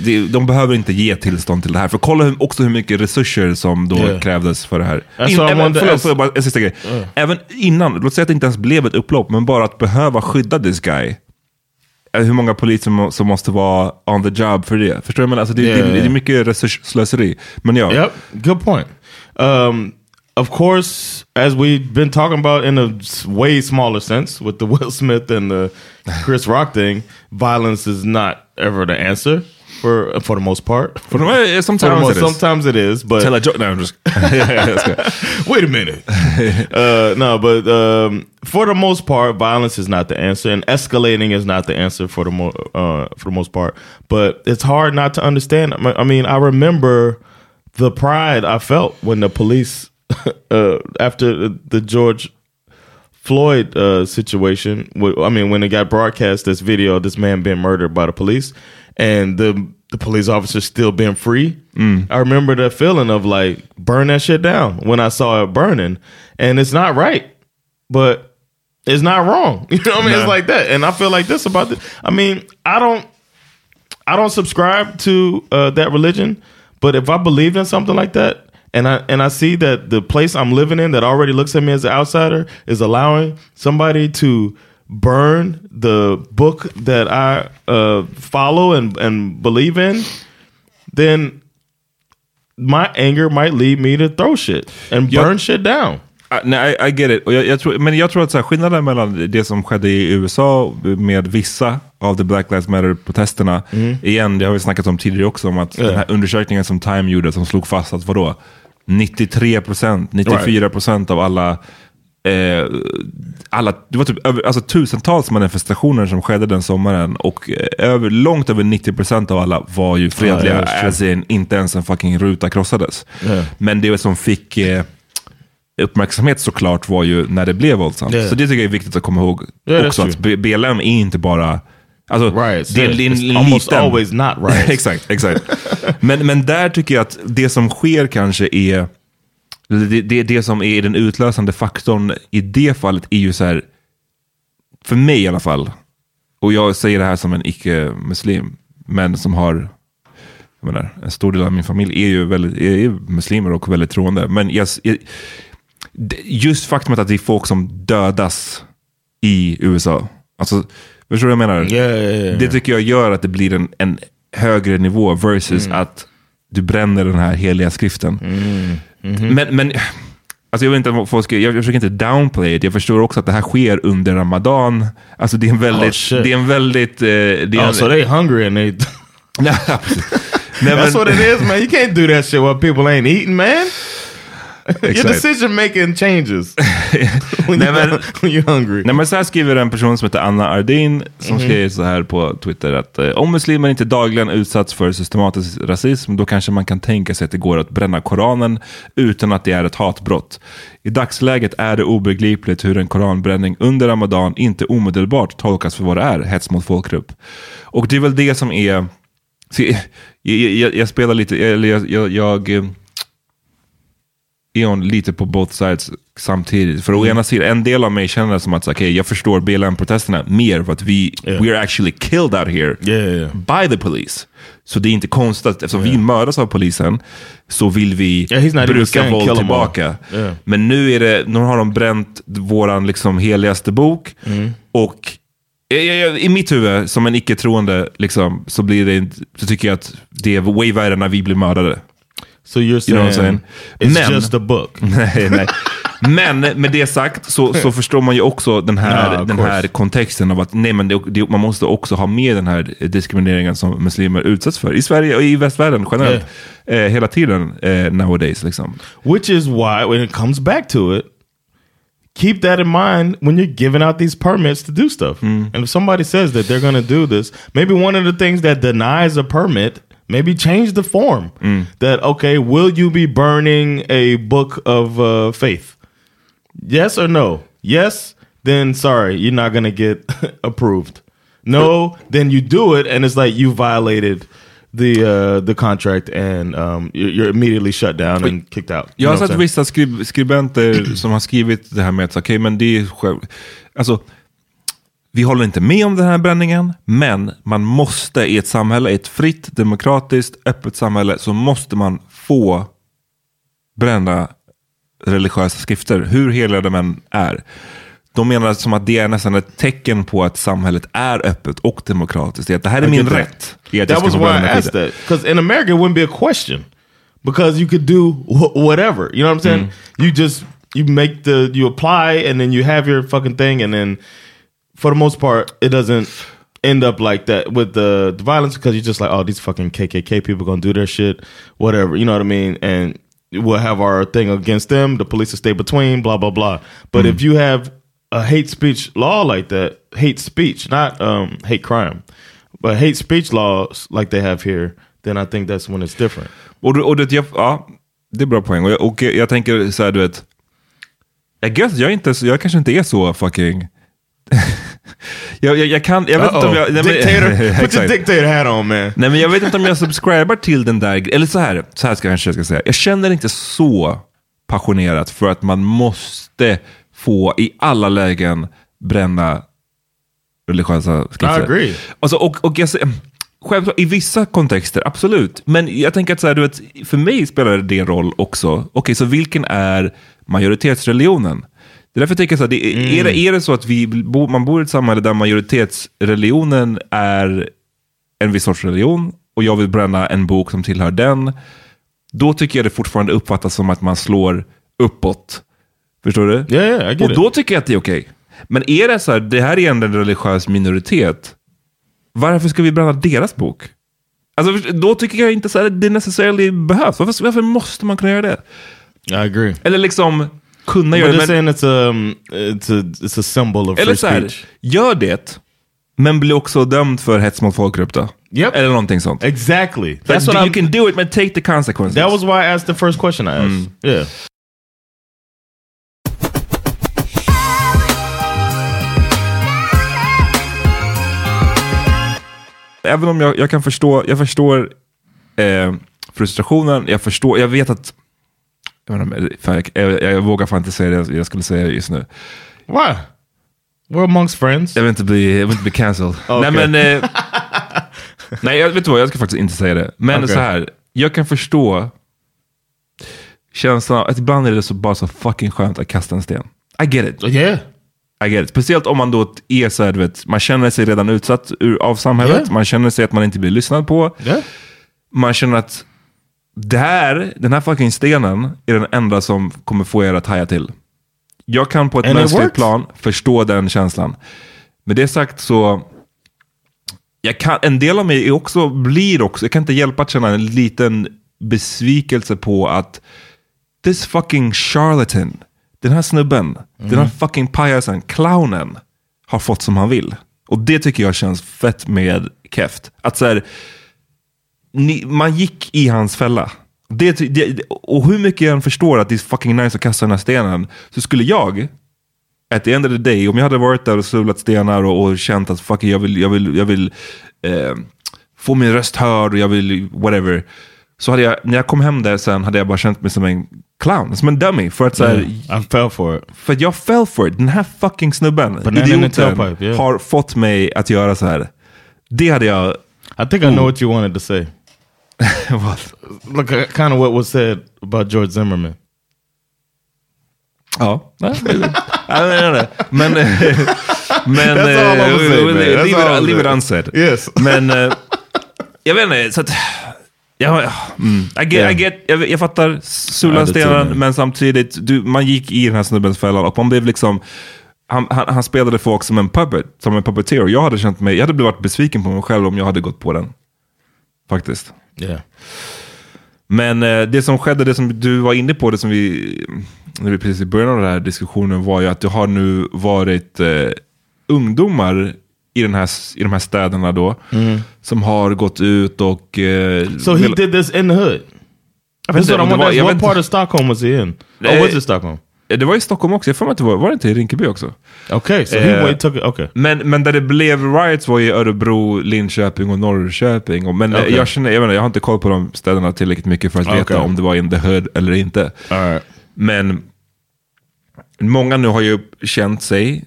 De, de behöver inte ge tillstånd till det här. För kolla hur, också hur mycket resurser som då Yeah. krävdes för det här. In, sa även, förlåt, får jag bara, en sista grej. Även innan, låt säga att det inte ens blev ett upplopp, men bara att behöva skydda this guy. Hur många poliser må- som måste vara on the job för det. Förstår du? menar? Alltså det, det, det är mycket resursslöseri. Men ja, Yep, good point. Um, of course, as we've been talking about in a way smaller sense with the Will Smith and the Chris Rock thing, violence is not ever the answer for for the most part. för de är, For the sometimes, most, it is. sometimes it is, but Tell a joke. No, I'm just... Wait a minute. uh, no, but um, for the most part, violence is not the answer, and escalating is not the answer for the mo- uh, for the most part. But it's hard not to understand. I mean, I remember the pride I felt when the police, uh, after the George Floyd uh, situation. I mean, when it got broadcast, this video this man being murdered by the police, and the the police officer still being free. I remember the feeling of like burn that shit down when I saw it burning, and it's not right, but it's not wrong. You know what I mean? It's like that, and I feel like this about this. I mean, I don't. I don't subscribe to uh, that religion, but if I believed in something like that, and I and I see that the place I'm living in that already looks at me as an outsider is allowing somebody to burn the book that I uh, follow and and believe in, then my anger might lead me to throw shit and burn shit down. Ah, Nej, I, I get it. Jag, jag tror, men jag tror att så här, skillnaden mellan det som skedde i USA med vissa av the Black Lives Matter-protesterna, igen, det har vi snackat om tidigare också, om att den här undersökningen som Time gjorde, som slog fast att vadå, 93 procent, 94 procent av alla Eh, alla, det var typ över, alltså tusentals manifestationer som skedde den sommaren och eh, över, långt över 90% av alla var ju fredliga, ja, that's as in inte ens en fucking ruta krossades. Ja. Men det som fick eh, uppmärksamhet såklart var ju när det blev våldsamt. Yeah. Så det tycker jag är viktigt att komma ihåg Yeah, också. Att BLM är inte bara... Alltså, Riots, det är, yeah. det är en It's almost liten- always not riots. exakt, exakt. men, men där tycker jag att det som sker kanske är... Det, det, det som är den utlösande faktorn i det fallet är ju så här, för mig i alla fall, och jag säger det här som en icke-muslim, men som har, jag menar, en stor del av min familj är ju väldigt, är muslimer och väldigt troende. Men jag, just faktumet att det är folk som dödas i USA. Alltså, förstår du vad jag menar? Yeah, yeah, yeah. Det tycker jag gör att det blir en, en högre nivå versus att du bränner den här heliga skriften. Men, men alltså jag, vet inte folk ska, jag försöker inte downplay it. Jag förstår också att det här sker under Ramadan. Alltså det är en väldigt... Oh, det är en väldigt... eh, det är Oh, en, so they hungry and they. That's what it is, man. You can't do that shit while people ain't eating, man. Your decision making changes when, Nej, men- when you're hungry. Nej, men så här skriver en person som heter Anna Ardin som Mhm. skriver så här på Twitter att eh, om muslimer inte dagligen utsatts för systematisk rasism då kanske man kan tänka sig att det går att bränna Koranen utan att det är ett hatbrott. I dagsläget är det obegripligt hur en koranbränning under Ramadan inte omedelbart tolkas för vad det är, hets mot folkgrupp. Och det är väl det som är... Jag, jag, jag spelar lite, eller jag, jag, är hon lite på both sides samtidigt. För å ena sidan, en del av mig känner som att okay, jag förstår BLM-protesterna mer för att vi Yeah. we are actually killed out here Yeah, yeah, by the police. Så det är inte konstigt, att eftersom vi mördas av polisen så vill vi bruka våld tillbaka. Men nu, är det, nu har de bränt våran liksom heligaste bok. Mm. Och i mitt huvud, som en icke-troende, liksom, så, blir det, inte- så tycker jag att det är way värre när vi blir mördade. So you're You know saying saying? it's Men- just a book. nej, nej. Men med det sagt så, så förstår man ju också den här, Ja, den course. här kontexten av att nej, men det, det, man måste också ha med den här diskrimineringen som muslimer utsätts för. I Sverige och i västvärlden generellt. Eh, hela tiden eh, nowadays. Liksom. Which is why, when it comes back to it, keep that in mind when you're giving out these permits to do stuff. And if somebody says that they're going to do this, maybe one of the things that denies a permit, maybe change the form. That, okay, will you be burning a book of uh, faith? Yes or no? Yes, then sorry, you're not going to get approved. No, then you do it, and it's like you violated the uh, the contract, and um, you're, you're immediately shut down and kicked out. You Jag har sett vissa skrib skribenter som har skrivit det här med att okej, men det är själv... Alltså, vi håller inte med om den här bränningen, men man måste i ett samhälle, i ett fritt, demokratiskt, öppet samhälle, så måste man få bränna religiösa skrifter, hur heliga de än är. De menar som att det är nästan ett tecken på att samhället är öppet och demokratiskt. Det är att det här är min that. rätt. i att That was why I asked that because in America it wouldn't be a question because you could do wh- whatever. You know what I'm saying? You just you make the you apply and then you have your fucking thing and then for the most part it doesn't end up like that with the, the violence because you're just like oh these fucking KKK people gonna do their shit whatever you know what I mean and we'll have our thing against them the police will stay between blah blah blah but if you have a hate speech law like that hate speech not um, hate crime but hate speech laws like they have here then I think that's when it's different Och, och det, ja, det är bra poäng. Och jag, och jag tänker så här, du vet. Jag, guess, jag, inte, jag kanske inte är så fucking... jag, jag, jag kan... Jag vet inte om jag... nej, men- dictator put your dictator hat on man Nej, men jag vet inte om jag subscriber till den där... Eller så här, så här ska jag kanske ska säga. Jag känner inte så passionerat för att man måste få i alla lägen bränna religiösa skrifter. I agree. Alltså, och, och jag, självklart, i vissa kontexter, absolut. Men jag tänker att så här, du vet, för mig spelar det roll också. Okej, så vilken är majoritetsreligionen? Det är därför jag tänker så här, det, är, är, det, är det så att vi, man bor i ett samhälle där majoritetsreligionen är en viss sorts religion och jag vill bränna en bok som tillhör den, då tycker jag det fortfarande uppfattas som att man slår uppåt. Förstår du? Yeah, yeah, och då tycker jag att det är okej. Men är det så här, det här är ändå en religiös minoritet, varför ska vi bränna deras bok? Alltså, då tycker jag inte så här, det necessarily behövs. Varför, varför måste man kunna göra det? I agree Eller liksom kunna but göra det. Men, saying it's a it's a it's a symbol of eller så här, gör det, men bli också dömd för hets mot folkgrupp då. Yep. Eller någonting sånt. exactly That's that's what you I'm can do it, but take the consequences. That was why I asked the first question I asked. Yeah. Även om jag, jag kan förstå, jag förstår eh, frustrationen, jag förstår, jag vet att, jag, inte, fan, jag, jag, jag vågar fan inte säga det jag skulle säga just nu. Why? We're amongst friends. Jag vill inte bli, jag vill inte bli cancelled. Okej. Nej men... Eh, nej jag vet du vad, jag ska faktiskt inte säga det. Men Okej. så här, jag kan förstå känslan av att ibland är det så, bara så fucking skönt att kasta en sten. I get it. Yeah. I get it. Speciellt om man då är så här, du vet, man känner sig redan utsatt ur, av samhället. Yeah. Man känner sig att man inte blir lyssnad på. Yeah. Man känner att det här, den här fucking stenen är den enda som kommer få er att haja till. Jag kan på ett And mänskligt plan förstå den känslan. Med det sagt så, jag kan, en del av mig är också, blir också, jag kan inte hjälpa att känna en liten besvikelse på att this fucking charlatan, den här snubben, den här fucking pajasen, clownen, har fått som han vill. Och det tycker jag känns fett med Keft. Att så här, ni, man gick i hans fälla. Det, det, och hur mycket jag än förstår att det är fucking nice att kasta den här stenen, så skulle jag, at the end of the day, om jag hade varit där och svulat stenar och, och känt att fuck it, jag vill, jag vill, jag vill eh, få min röst hörd och jag vill whatever. Så hade jag, när jag kom hem där sen hade jag bara känt mig som en clown, som en dummy. För att, så här, I fell for it. för att jag fell for it. Den här fucking snubben, Banana idioten, tailpipe, yeah. har fått mig att göra så här. Det hade jag... I think I know what you wanted to say. Look, uh, kind of what was said about George Zimmerman. Ja. Nej, nej. Men... eh, men leave, it, unsaid. Yes. Men eh, jag vet inte, så att... Ja, mm, I get, I get, jag, jag fattar Ja, sula jag. men samtidigt, du, man gick i den här snubbens fälla och man blev liksom... Han, han, han spelade folk som en puppet, som en puppeteer. Jag hade känt mig, jag hade blivit besviken på mig själv om jag hade gått på den. Faktiskt. Yeah. Men eh, det som skedde, det som du var inne på, det som vi, när vi precis i början av den här diskussionen var ju att det har nu varit eh, ungdomar i, den här, i de här städerna då, som har gått ut och... Eh, So he did this in the hood. That's what I'm wondering. What part of Stockholm was he in? Eh, Oh, was it Stockholm? Det var i Stockholm också, jag får mig att det var, var det inte i Rinkeby också? Okay, so Eh, took. Okay. Men, men där det blev riots var i Örebro, Linköping och Norrköping. Och, men eh, Okej. jag, känner, jag, inte, jag har inte koll på de städerna tillräckligt mycket för att veta Okej. om det var in the hood eller inte. Right. Men många nu har ju känt sig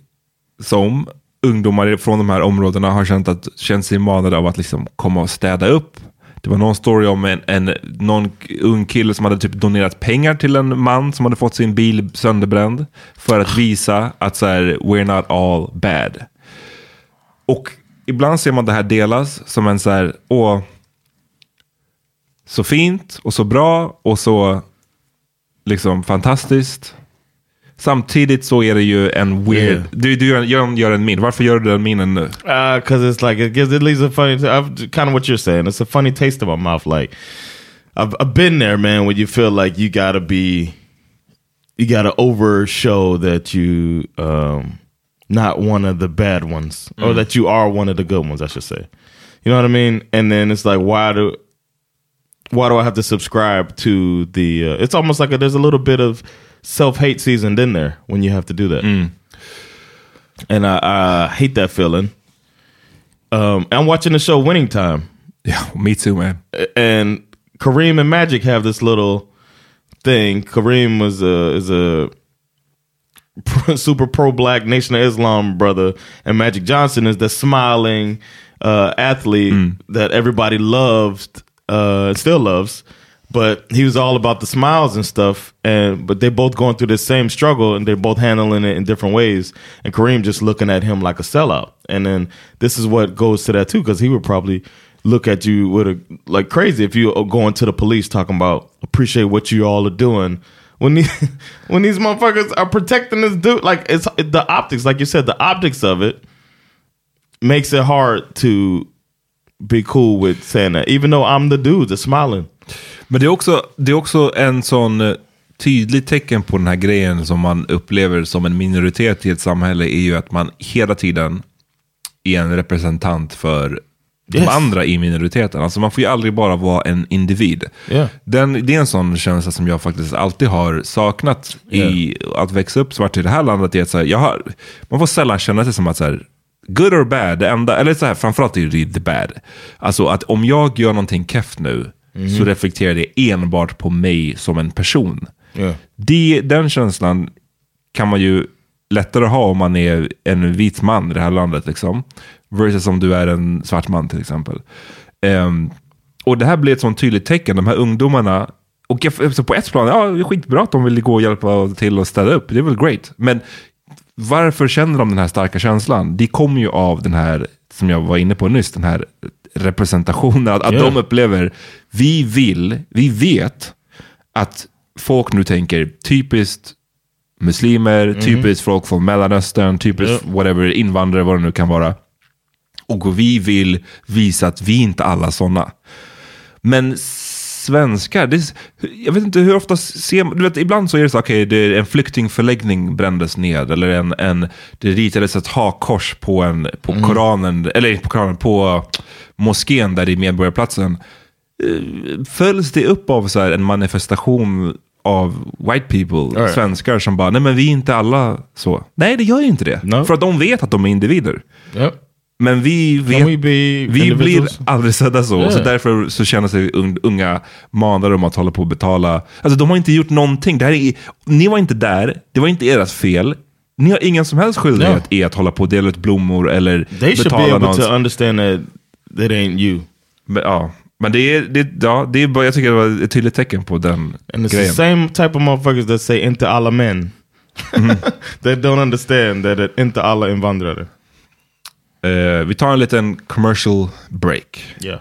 som ungdomar från de här områdena har känt, att, känt sig manade av att liksom komma och städa upp. Det var någon story om en, en någon ung kille som hade typ donerat pengar till en man som hade fått sin bil sönderbränd för att visa att så här, we're not all bad. Och ibland ser man det här delas som en så här, åh, så fint och så bra och så liksom fantastiskt. Samtidigt så är det ju en weird... Yeah. Du, du gör, gör, en min. Varför gör du den minen nu? Because Uh, it's like it gives it leaves a funny, I've, kind of what you're saying. It's a funny taste in my mouth. Like I've I've been there, man. When you feel like you gotta be, you gotta overshow that you um not one of the bad ones, or Mm. that you are one of the good ones. I should say. You know what I mean? And then it's like, why do why do I have to subscribe to the? Uh, it's almost like a, there's a little bit of self hate seasoned in there when you have to do that, and I, I hate that feeling. Um, I'm watching the show Winning Time, Yeah, me too man. and Kareem and Magic have this little thing. Kareem was a is a super pro black Nation of Islam brother, and Magic Johnson is the smiling uh, athlete that everybody loved, uh, still loves. But he was all about the smiles and stuff, and but they both going through the same struggle, and they're both handling it in different ways. And Kareem just looking at him like a sellout, and then this is what goes to that too, because he would probably look at you with a like crazy if you going to the police talking about appreciate what you all are doing when these when these motherfuckers are protecting this dude like it's the optics like you said the optics of it makes it hard to be cool with saying that even though I'm the dude that's smiling Men det är också, det är också en sån eh, tydlig tecken på den här grejen som man upplever som en minoritet i ett samhälle är ju att man hela tiden är en representant för de Yes. andra i minoriteten. Alltså man får ju aldrig bara vara en individ. Yeah. Den, det är en sån känsla som jag faktiskt alltid har saknat i att växa upp svart i det här landet. Är att så här, jag har, man får sällan känna sig som att så här, good or bad, det enda, eller så här, framförallt är det the bad. Alltså att om jag gör någonting keft nu så reflekterar det enbart på mig som en person. Yeah. Det, den känslan kan man ju lättare ha om man är en vit man i det här landet. Liksom. Versus om du är en svart man till exempel. Ehm, och det här blir ett sånt tydligt tecken. De här ungdomarna, och jag, på ett plan, ja det är skitbra att de vill gå och hjälpa till och städa upp. Det är väl great. Men varför känner de den här starka känslan? Det kommer ju av den här, som jag var inne på nyss, den här representationen. Att, att Yeah. de upplever, vi vill, vi vet att folk nu tänker typiskt muslimer, typiskt folk från Mellanöstern, typiskt Ja. whatever, invandrare, vad det nu kan vara. Och vi vill visa att vi inte alla sådana. Men svenskar, det, är- jag vet inte hur ofta ser man, du vet ibland så är det så, okej, det är en flyktingförläggning brändes ned, eller en, en, det ritades ett hakkors på, en, på Koranen, eller på Koranen, på moskén där i Medborgarplatsen. Eh, Följs det upp av så en manifestation av white people, Right. svenskar som bara, nej men vi är inte alla så. Nej, det gör ju inte det. No. För att de vet att de är individer. Yep. Men vi, vet, we be vi blir aldrig sedda så. Yeah. Så därför så känner sig un- unga manade om att hålla på och betala. Alltså de har inte gjort någonting. Det här är, ni var inte där, det var inte ert fel. Ni har ingen som helst skyldighet i att hålla på och dela ut blommor eller They should be betala able någons... to understand that that ain't you. Men, ja. Men det är, det, ja, det är bara, jag tycker det var ett tydligt tecken på den And it's grejen. the same type of motherfuckers that say inte alla män. they don't understand that it, inte alla invandrare. Uh, vi tar en liten commercial break. Yeah.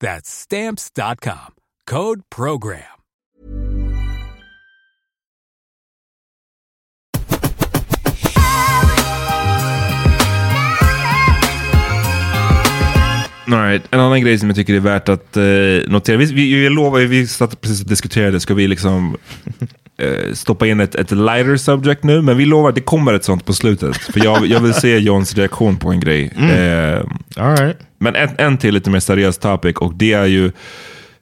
That's stamps.com. Code program. All right. En annan grej som jag tycker är värt att eh, notera. Vi, vi, vi lovar, vi satt precis och diskuterade, ska vi liksom eh, stoppa in ett, ett lighter subject nu? Men vi lovar, det kommer ett sånt på slutet. För jag, jag vill se Johns reaktion på en grej. Eh, All right. Men en, en till lite mer seriös topic och det är ju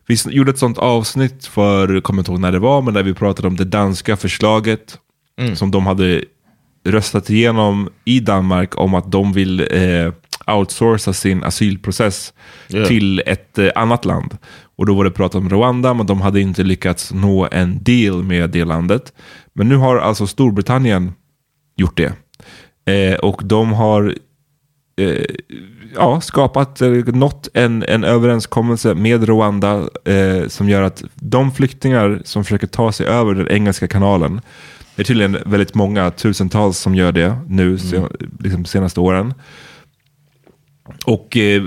vi gjorde ett sånt avsnitt för, jag kommer inte ihåg när det var, men där vi pratade om det danska förslaget som de hade röstat igenom i Danmark om att de vill eh, outsourca sin asylprocess Yeah. till ett eh, annat land. Och då var det prat om Rwanda, men de hade inte lyckats nå en deal med det landet. Men nu har alltså Storbritannien gjort det. Eh, och de har eh, ja, skapat, eh, nått en, en överenskommelse med Rwanda eh, som gör att de flyktingar som försöker ta sig över den engelska kanalen, det är tydligen väldigt många, tusentals som gör det nu, sen, liksom senaste åren. Och eh,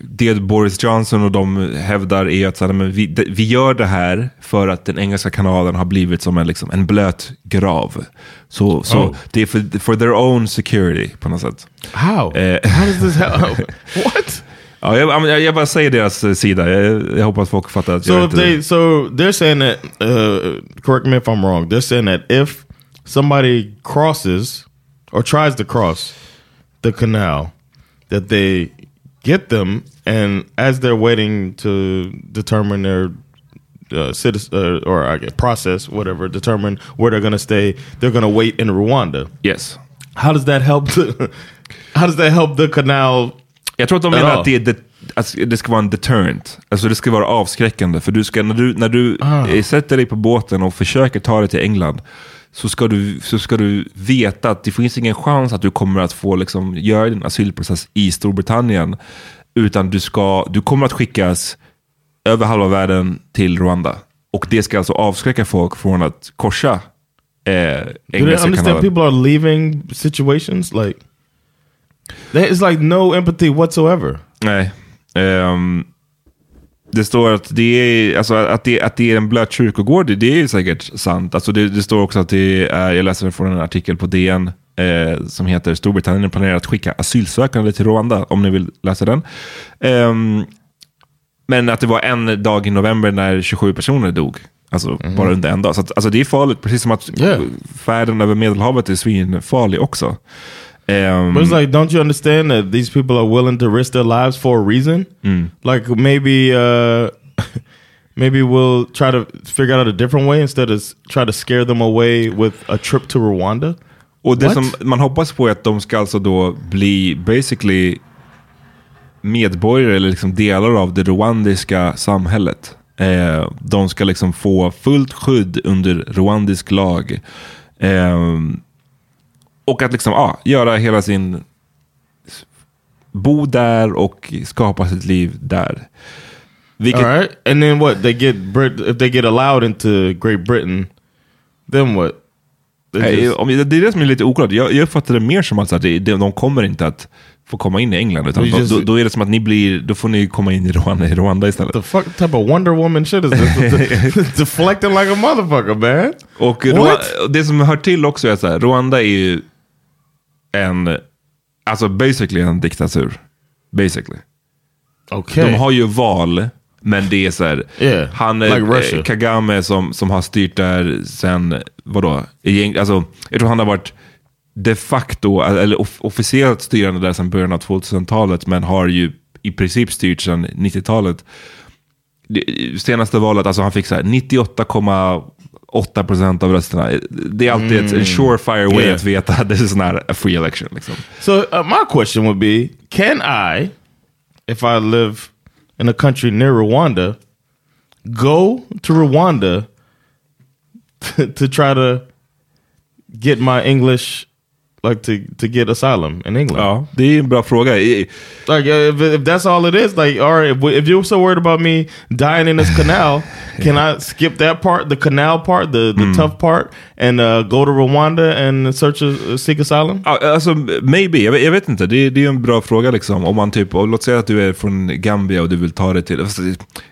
det Boris Johnson och de hävdar är att så här, men vi, det, vi gör det här för att den engelska kanalen har blivit som en, liksom, en blöt grav. Så, så Oh. det är för, for their own security på något sätt. How? Eh, How does this help? What? ja, jag, jag, jag bara säger deras eh, sida. Jag, jag hoppas folk fattar att jag So if inte... they, so they're saying that. Uh, correct me if I'm wrong. They're saying that if somebody crosses or tries to cross the canal, that they get them, and as they're waiting to determine their uh, citizen uh, or I guess process, whatever, determine where they're going to stay, they're going to wait in Rwanda. Yes. How does that help? The, how does that help the canal? Jag tror att de menar att det, det, alltså, det ska vara en deterrent. Alltså det ska vara avskräckande. För du ska, när du, när du Ah. sätter dig på båten och försöker ta dig till England så ska, du, så ska du veta att det finns ingen chans att du kommer att få liksom, göra din asylprocess i Storbritannien. Utan du, ska, du kommer att skickas över halva världen till Rwanda. Och det ska alltså avskräcka folk från att korsa eh, Do they Engelska understand kanalen. people are leaving situations like? There is like no empathy whatsoever. Nej. Ehm, det står att det är, alltså, att det, att det är en blöt kyrkogård, det, är säkert sant. Alltså, det, det står också att det är, jag läser från en artikel på DN eh, som heter Storbritannien planerar att skicka asylsökande till Rwanda, om ni vill läsa den. Ehm, men att det var en dag i november när 27 personer dog. Alltså bara under en dag. Så att, alltså, det är farligt, precis som att Yeah. färden över Medelhavet är svinfarlig också. Ehm, But it's like, don't you understand that these people are willing to risk their lives for a reason? Like maybe, uh, maybe we'll try to figure out a different way instead of try to scare them away with a trip to Rwanda. Och det What? som man hoppas på är att de ska alltså då bli basically medborgare eller liksom delar av det rwandiska samhället. Eh, de ska liksom få fullt skydd under rwandisk lag. Eh, och att liksom, ja, göra hela sin... Bo där och skapa sitt liv där. Vilket, All right, and then what? They get Brit if they get allowed into Great Britain, then what? Just- Det är det som är lite oklart. Jag, jag uppfattar det mer som att de kommer inte att få komma in i England. Utan då, just- då, då är det som att ni blir, då får ni komma in i Rwanda, i Rwanda istället. the fuck type of Wonder Woman shit is this? Deflecting like a motherfucker, man. Och What? Rwa- det som hör till också är att Rwanda är ju en, alltså basically en diktatur. Basically. Okay. De har ju val, men det är så här, Yeah, han, like eh. Kagame som, som har styrt där sen, vadå, alltså, jag tror han har varit de facto, eller off- officiellt styrande där sedan början av 2000-talet, men har ju i princip styrt sedan 90-talet. Det- Senaste valet, alltså han fick så här 98,8 procent av rösterna. Det är alltid ett, en surefire way Yeah. att veta att this is not a free election. Liksom. So uh, my question would be: Can I, if I live in a country near Rwanda, go to Rwanda to, to try to get my English, like to to get asylum in England? Ja, det är en bra fråga. Like uh, if, if that's all it is, like all right, if, if you're so worried about me dying in this canal, can I skip that part, the canal part, the the tough part, and uh, go to Rwanda and search a, seek asylum? Ja, alltså, maybe. Jag jag vet inte. Det, det är en bra fråga. Liksom. Om man typ, och låt säga att du är från Gambia och du vill ta dig till... alltså,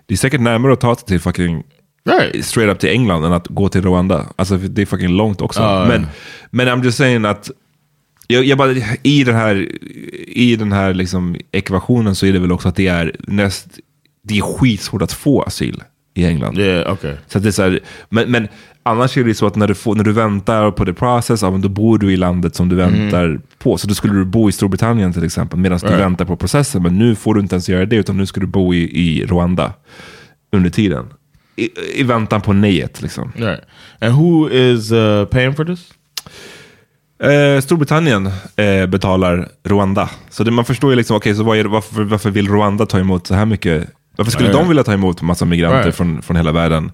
det- är säkert närmare att ta sig till fucking Right. straight up till England än att gå till Rwanda. Alltså det är fucking långt också. Ja. men, men I'm just saying att jag, jag bara, i den här, i den här liksom ekvationen så är det väl också att det är näst, det är skitsvårt att få asyl i England. Yeah. Okay. Så det är så här, men, men annars är det så att när du, får, när du väntar på the process, ja, men då bor du i landet som du väntar på. Så då skulle du bo i Storbritannien till exempel medan du Right. väntar på processen. Men nu får du inte ens göra det utan nu ska du bo i, i Rwanda under tiden. I, I väntan på nejet liksom. Right. And who is uh, paying for this? Eh, Storbritannien eh, betalar Rwanda. Så det, man förstår ju liksom, okej, så det, varför, varför vill Rwanda ta emot så här mycket? Varför skulle Right. de vilja ta emot massa migranter Right. från, från hela världen?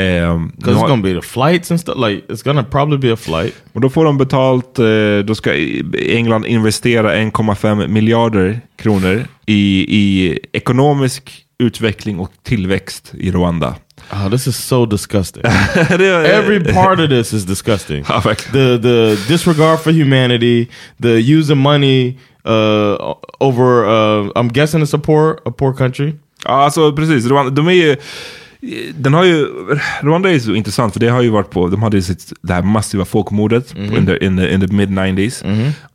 Eh, nu Because it's gonna be the flights and stuff. Like it's gonna probably be a flight. Och då får de betalt, eh, då ska England investera 1,5 miljarder kronor i, i ekonomisk utveckling och tillväxt i Rwanda. Oh, this is so disgusting. Every part of this is disgusting. Ja, the the disregard for humanity, the using money uh, over, uh, I'm guessing it's a poor, a poor country. Ja, alltså precis. Rwanda, de är ju, den har ju, Rwanda är så intressant för det har ju varit på, de hade ju sitt, det här massiva folkmordet Mhm. in the, in the, in the mid 90s.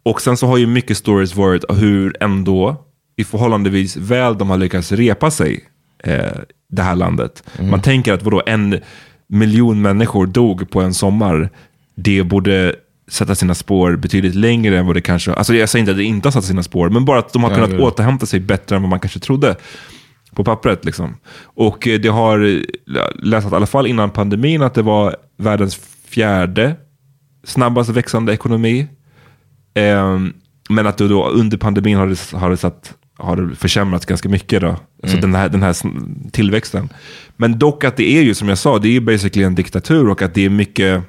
Och sen så har ju mycket stories varit hur ändå i förhållandevis väl de har lyckats repa sig, eh, det här landet. Mhm. Man tänker att vadå, en miljon människor dog på en sommar. Det borde sätta sina spår betydligt längre än vad det kanske... Alltså jag säger inte att det inte har satt sina spår, men bara att de har kunnat ja, ja. återhämta sig bättre än vad man kanske trodde på pappret. Liksom. Och eh, det har eh, läst att i alla fall innan pandemin att det var världens fjärde snabbast växande ekonomi. Ehm, men att det då under pandemin har det, har det, satt, har försämrats ganska mycket. Då. Så Mm. den här, den här tillväxten. Men dock att det är ju som jag sa, det är ju basically en diktatur och att det är mycket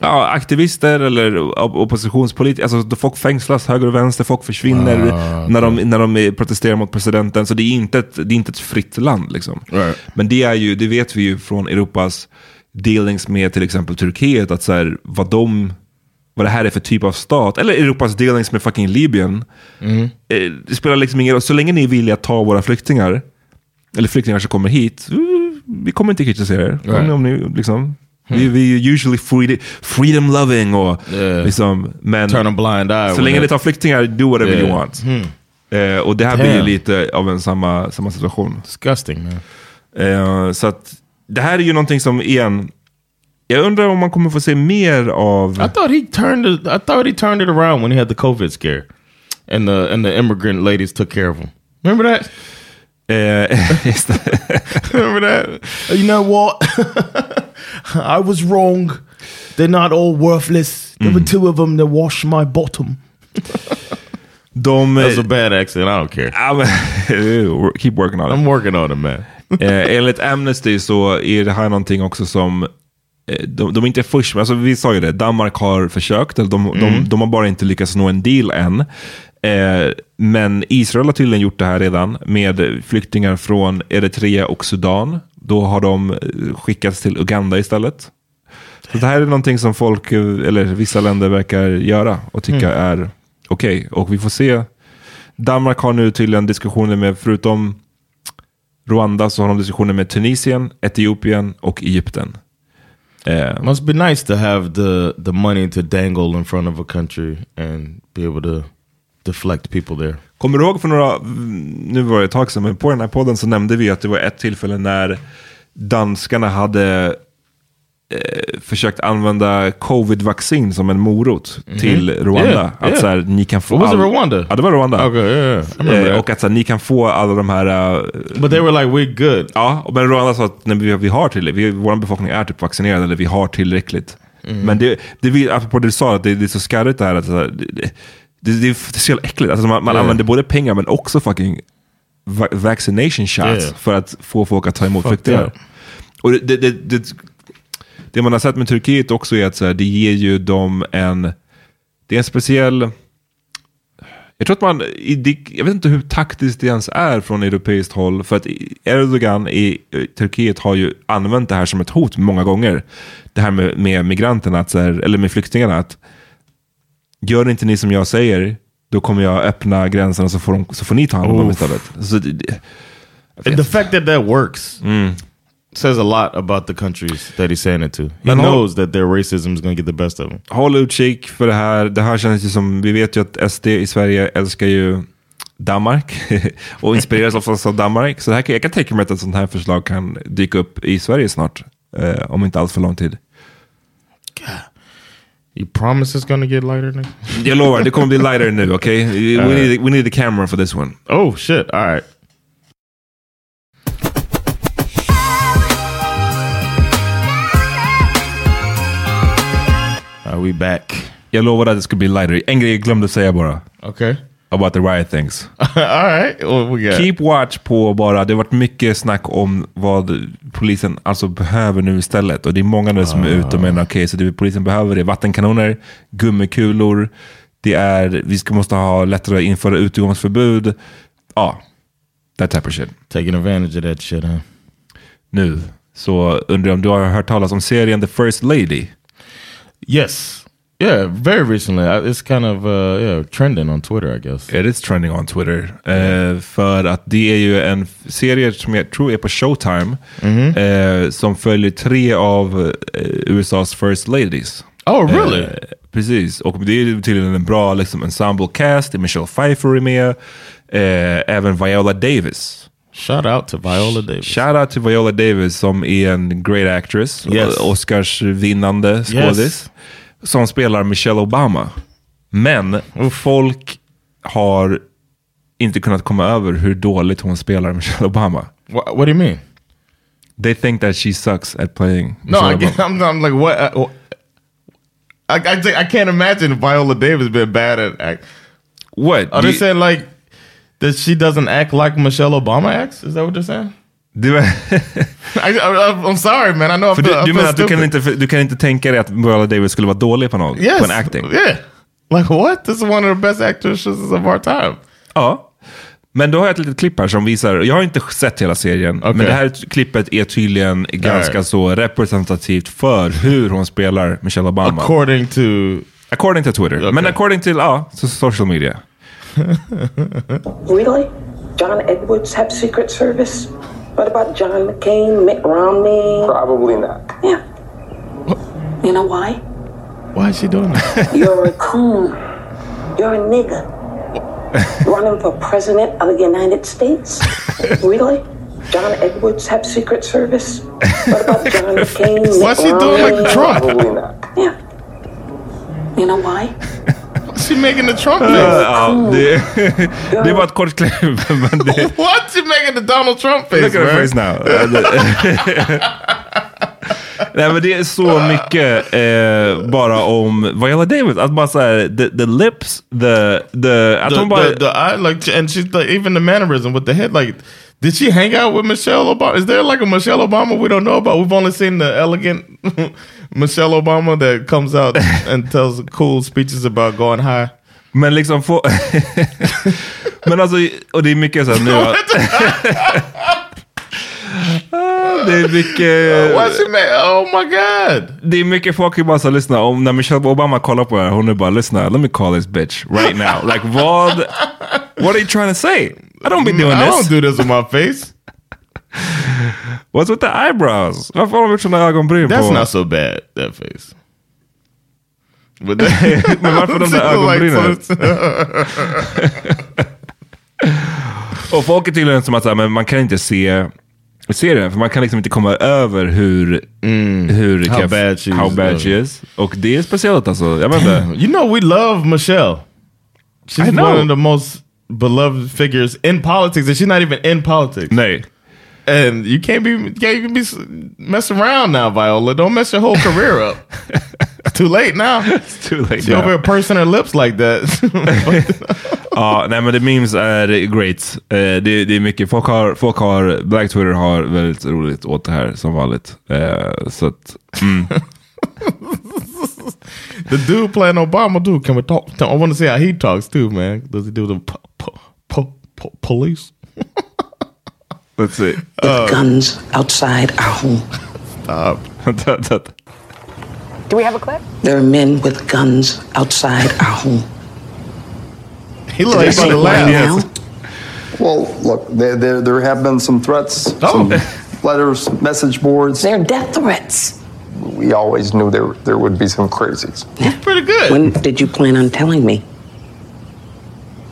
ja, aktivister eller op- oppositionspolitiker. Alltså, folk fängslas höger och vänster, folk försvinner Ah, när, de, när de protesterar mot presidenten. Så det är inte ett, det är inte ett fritt land. Liksom. Right. Men det, är ju, det vet vi ju från Europas dealings med till exempel Turkiet, att så här, vad, de, vad det här är för typ av stat, eller Europas dealings med fucking Libyen. Mm. Eh, Det spelar liksom ingen roll, så länge ni är villiga att ta våra flyktingar, eller flyktingar som kommer hit, eh, vi kommer inte kritisera er. Right. om ni, liksom, vi, vi är usually free, freedom loving och Yeah. liksom, men Turn a blind eye. så länge ni tar flyktingar, do whatever Yeah. you want. Hmm. Eh, och det här blir ju Damn. lite av en samma, samma situation. Disgusting. Eh, så att det här är ju någonting som igen, jag undrar om man kommer få se mer av... I thought he turned it, I thought he turned it around when he had the COVID scare, and the and the immigrant ladies took care of him. Remember that? Eh. Remember that? You know what? I was wrong. They're not all worthless. There were two of them that washed my bottom. De, That's a bad accent. I don't care. Ja, men, keep working on it. I'm working on it, man. eh, enligt Amnesty så är det här någonting också som eh, de, de är inte först med, alltså vi sa ju det, Danmark har försökt, eller de, Mm. de, de har bara inte lyckats nå en deal än. Eh, men Israel har tydligen gjort det här redan med flyktingar från Eritrea och Sudan. Då har de eh, skickats till Uganda istället. Så det här är någonting som folk, eh, eller vissa länder verkar göra och tycka Mm. är okej. Och vi får se. Danmark har nu tydligen diskussioner med, förutom Rwanda, så har de diskussioner med Tunisien, Etiopien och Egypten. Eh, Must be nice to have the the money to dangle in front of a country and be able to deflect people there. Kommer du ihåg för några, nu var det ett tag sedan, men på den här podden så nämnde vi att det var ett tillfälle när danskarna hade eh, försökt använda covid-vaccin som en morot till Rwanda. Yeah, att yeah. så här, ni kan få Was it all- Rwanda? Ja, det var Rwanda. Okay, yeah, Eh, och att så här, ni kan få alla de här... eh, But they were like, we're good. Ja, men Rwanda sa att nej, vi, vi har tillräckligt, vår befolkning är typ vaccinerad, eller vi har tillräckligt. Mm. Men det, det, vi- apropå det du sa, att det, det är så skarrigt det här, att så här, det, det, det, är så jävla äckligt. Alltså man man Yeah. använder både pengar men också fucking va vaccination shots Yeah. för att få folk att ta emot Fuck flyktingar. Och det, det, det, det, man har sett med Turkiet också är att så här, det ger ju dem en, det är en speciell, jag tror att man, jag vet inte hur taktiskt det ens är från europeiskt håll. För att Erdogan i Turkiet har ju använt det här som ett hot många gånger. Det här med, med migranterna, att här, eller med flyktingarna. att Gör inte ni som jag säger, då kommer jag öppna gränserna så får, de, så får ni ta hand om dem istället. Så det, det, And the fact that that works says a lot about the countries that he's saying it to. He Men knows that their racism is going to get the best of him. håll utkik för det här. Det här känns ju som, vi vet ju att SD i Sverige älskar ju Danmark och inspireras oftast av Danmark. Så det här, jag kan tänka mig att ett sånt här förslag kan dyka upp i Sverige snart. Eh, om inte allt för lång tid. You promise it's going to get lighter next? Jag lovar, det kommer bli lighter nu, okej? We, All right. need, we need a camera for this one. Oh, shit. All right. Are we back? Jag lovade att det skulle bli lighter. En grej jag glömde säga bara. Okay. About the riot things. All right. What we got? Keep watch på bara, det har varit mycket snack om vad polisen alltså behöver nu istället. Och det är många nu som är ute och menar, okej, så det polisen behöver det är vattenkanoner, gummikulor, det är, vi ska, måste ha lättare att införa utegångsförbud. Ja, that type of shit. Taking advantage of that shit, huh? Nu, så undrar jag om du har hört talas om serien The First Lady? Yes. Yeah, very recently. It's kind of uh, yeah trending on Twitter, I guess. It is trending on Twitter. Eh, för att det är ju en serie som jag tror är på Showtime. Mhm. eh, som följer tre av eh, USAs first ladies. Oh, really? Eh, precis, och det är tydligen en bra liksom, ensemble cast. Michelle Pfeiffer är med. Även Viola Davis. Shout out to Viola Davis. Shout out to Viola Davis som är en great actress. Yes. Oscarsvinnande skådis. Som spelar Michelle Obama. Men folk har inte kunnat komma över hur dåligt hon spelar Michelle Obama. What, what do you mean? They think that she sucks at playing No, Michelle I Obama. get, I'm, I'm like, what? uh, I, I, I can't imagine Viola Davis being bad at act. What? Are they saying like that she doesn't act like Michelle Obama acts? Is that what they're saying? Du, I, I, I'm sorry man, I know I för feel, du, I du menar att du kan, inte, du kan inte tänka dig att Viola Davis skulle vara dålig på något? Yes. På en acting? Yeah. Like what? This is one of the best actresses of our time. Ja. Men då har jag ett litet klipp här som visar, jag har inte sett hela serien, men det här klippet är tydligen ganska Alright. så representativt för hur hon spelar Michelle Obama. According to... According to Twitter. Men according till, ja, so social media. Really? John Edwards have Secret Service? What about John McCain, Mitt Romney? Probably not. Yeah. You know why? Why is she doing that? You're a coon. You're a nigger. Running for president of the United States? Really? John Edwards have Secret Service? What about John McCain? Why's she Mitt doing like Romney? Trump? Probably not. Yeah. You know why? She making the Trump face. ja, det, det är bara ett kort klipp. Men det, What? She making the Donald Trump face, Look at her face now. Nej men det är så mycket eh, bara om Viola Davis. Att bara såhär, the, the lips, the... the the, bara... the, the eye, like, and she's like, even the mannerism with the head, like, did she hang out with Michelle Obama? Is there like a Michelle Obama we don't know about? We've only seen the elegant Michelle Obama that comes out and tells cool speeches about going high. Men liksom få... men alltså, och det är mycket såhär nu... att- det är mycket... Why she make? Oh my god! Det är mycket folk som bara så lyssna, om när Michelle Obama kollar på det här, hon är bara lyssna, let me call this bitch right now. Like vad? What are you trying to say? I don't be doing I this. don't do this with my face. What's with the eyebrows? Varför har de såna ögonbryn That's på? not so bad, that face. But that, Men varför de där ögonbrynen? Och folk är tydligen som att så här, men man kan inte se serien, för man kan liksom inte komma över hur, hur How keff- bad she how is. bad she is. Och det är speciellt alltså. Jag vet inte. You know we love Michelle. She's I one of the most beloved figures in politics, and she's not even in politics. Nej. And you can't be you can't even be messing around now, Viola. Don't mess your whole career up. It's too late now. It's too late She now. over here pursing her lips like that. Ja, nej men the memes är great. Eh, det, det är mycket, folk har, folk har, Black Twitter har väldigt roligt åt det här som vanligt. Eh, så att, mm. the dude playing Obama dude, can we talk? I want to see how he talks too, man. Does he do the po- po- po- po- police? Let's see. With uh, guns outside our home. Stop. Do we have a clip? There are men with guns outside our home. He looks like he's about to laugh. Yes. Well, look, there, there, there have been some threats, oh. some letters, message boards. They're death threats. We always knew there, there would be some crazies. That's Pretty good. When did you plan on telling me?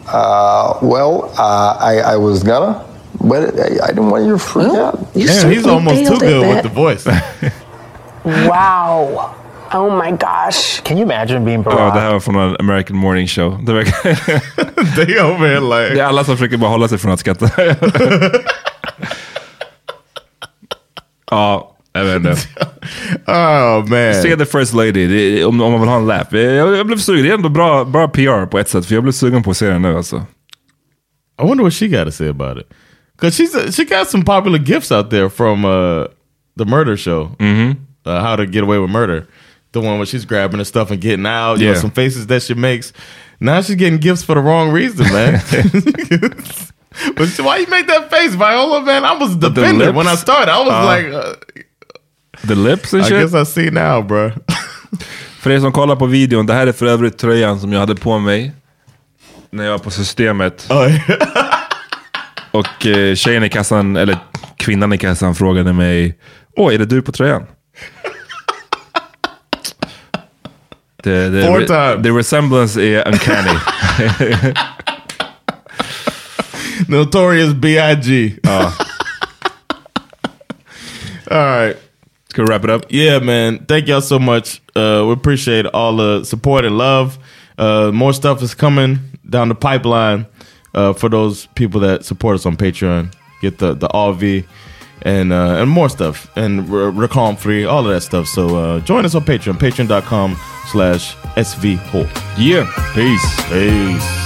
Uh, well, uh, I, I was gonna, but I, I didn't want you to freak out. Damn, he's almost too good with the voice. Wow. Oh my gosh. Can you imagine being Ja, Barack? det här var från en American Morning Show. Det, verkar, They over here like... det är alla som försöker bara hålla sig från att skratta. ja, jag vet inte. Oh man. Se The First Lady, det, om, om man vill ha en lapp. Jag, jag blev sugen, det är ändå bra, bra PR på ett sätt. För jag blev sugen på att se den nu alltså. I wonder what she got to say about it. Cause she's she got some popular gifts out there from uh, the murder show. Mm-hmm. Uh, How to Get Away with Murder. The one where she's grabbing her stuff and getting out. You know, Yeah. some faces that she makes. Now she's getting gifts for the wrong reason, man. but why you make that face, Viola? Man, I was defended when I started. I was Uh, like, uh, The lips and I shit. guess I see now, bro. För er som kollar på videon, det här är för övrigt tröjan som jag hade på mig när jag var på systemet. Och eh, tjejen i kassan, eller kvinnan i kassan frågade mig, åh är det du på tröjan? The, the, Four times. the resemblance är uncanny. Notorious B.I.G. Ja. All right. We wrap it up? Yeah, man. Thank y'all so much. Uh, we appreciate all the support and love. Uh, more stuff is coming down the pipeline uh, for those people that support us on Patreon. Get the the RV and uh, and more stuff and re- recalm free, all of that stuff. So uh, join us on Patreon, patreon.com slash svholt. Yeah. Peace. Peace.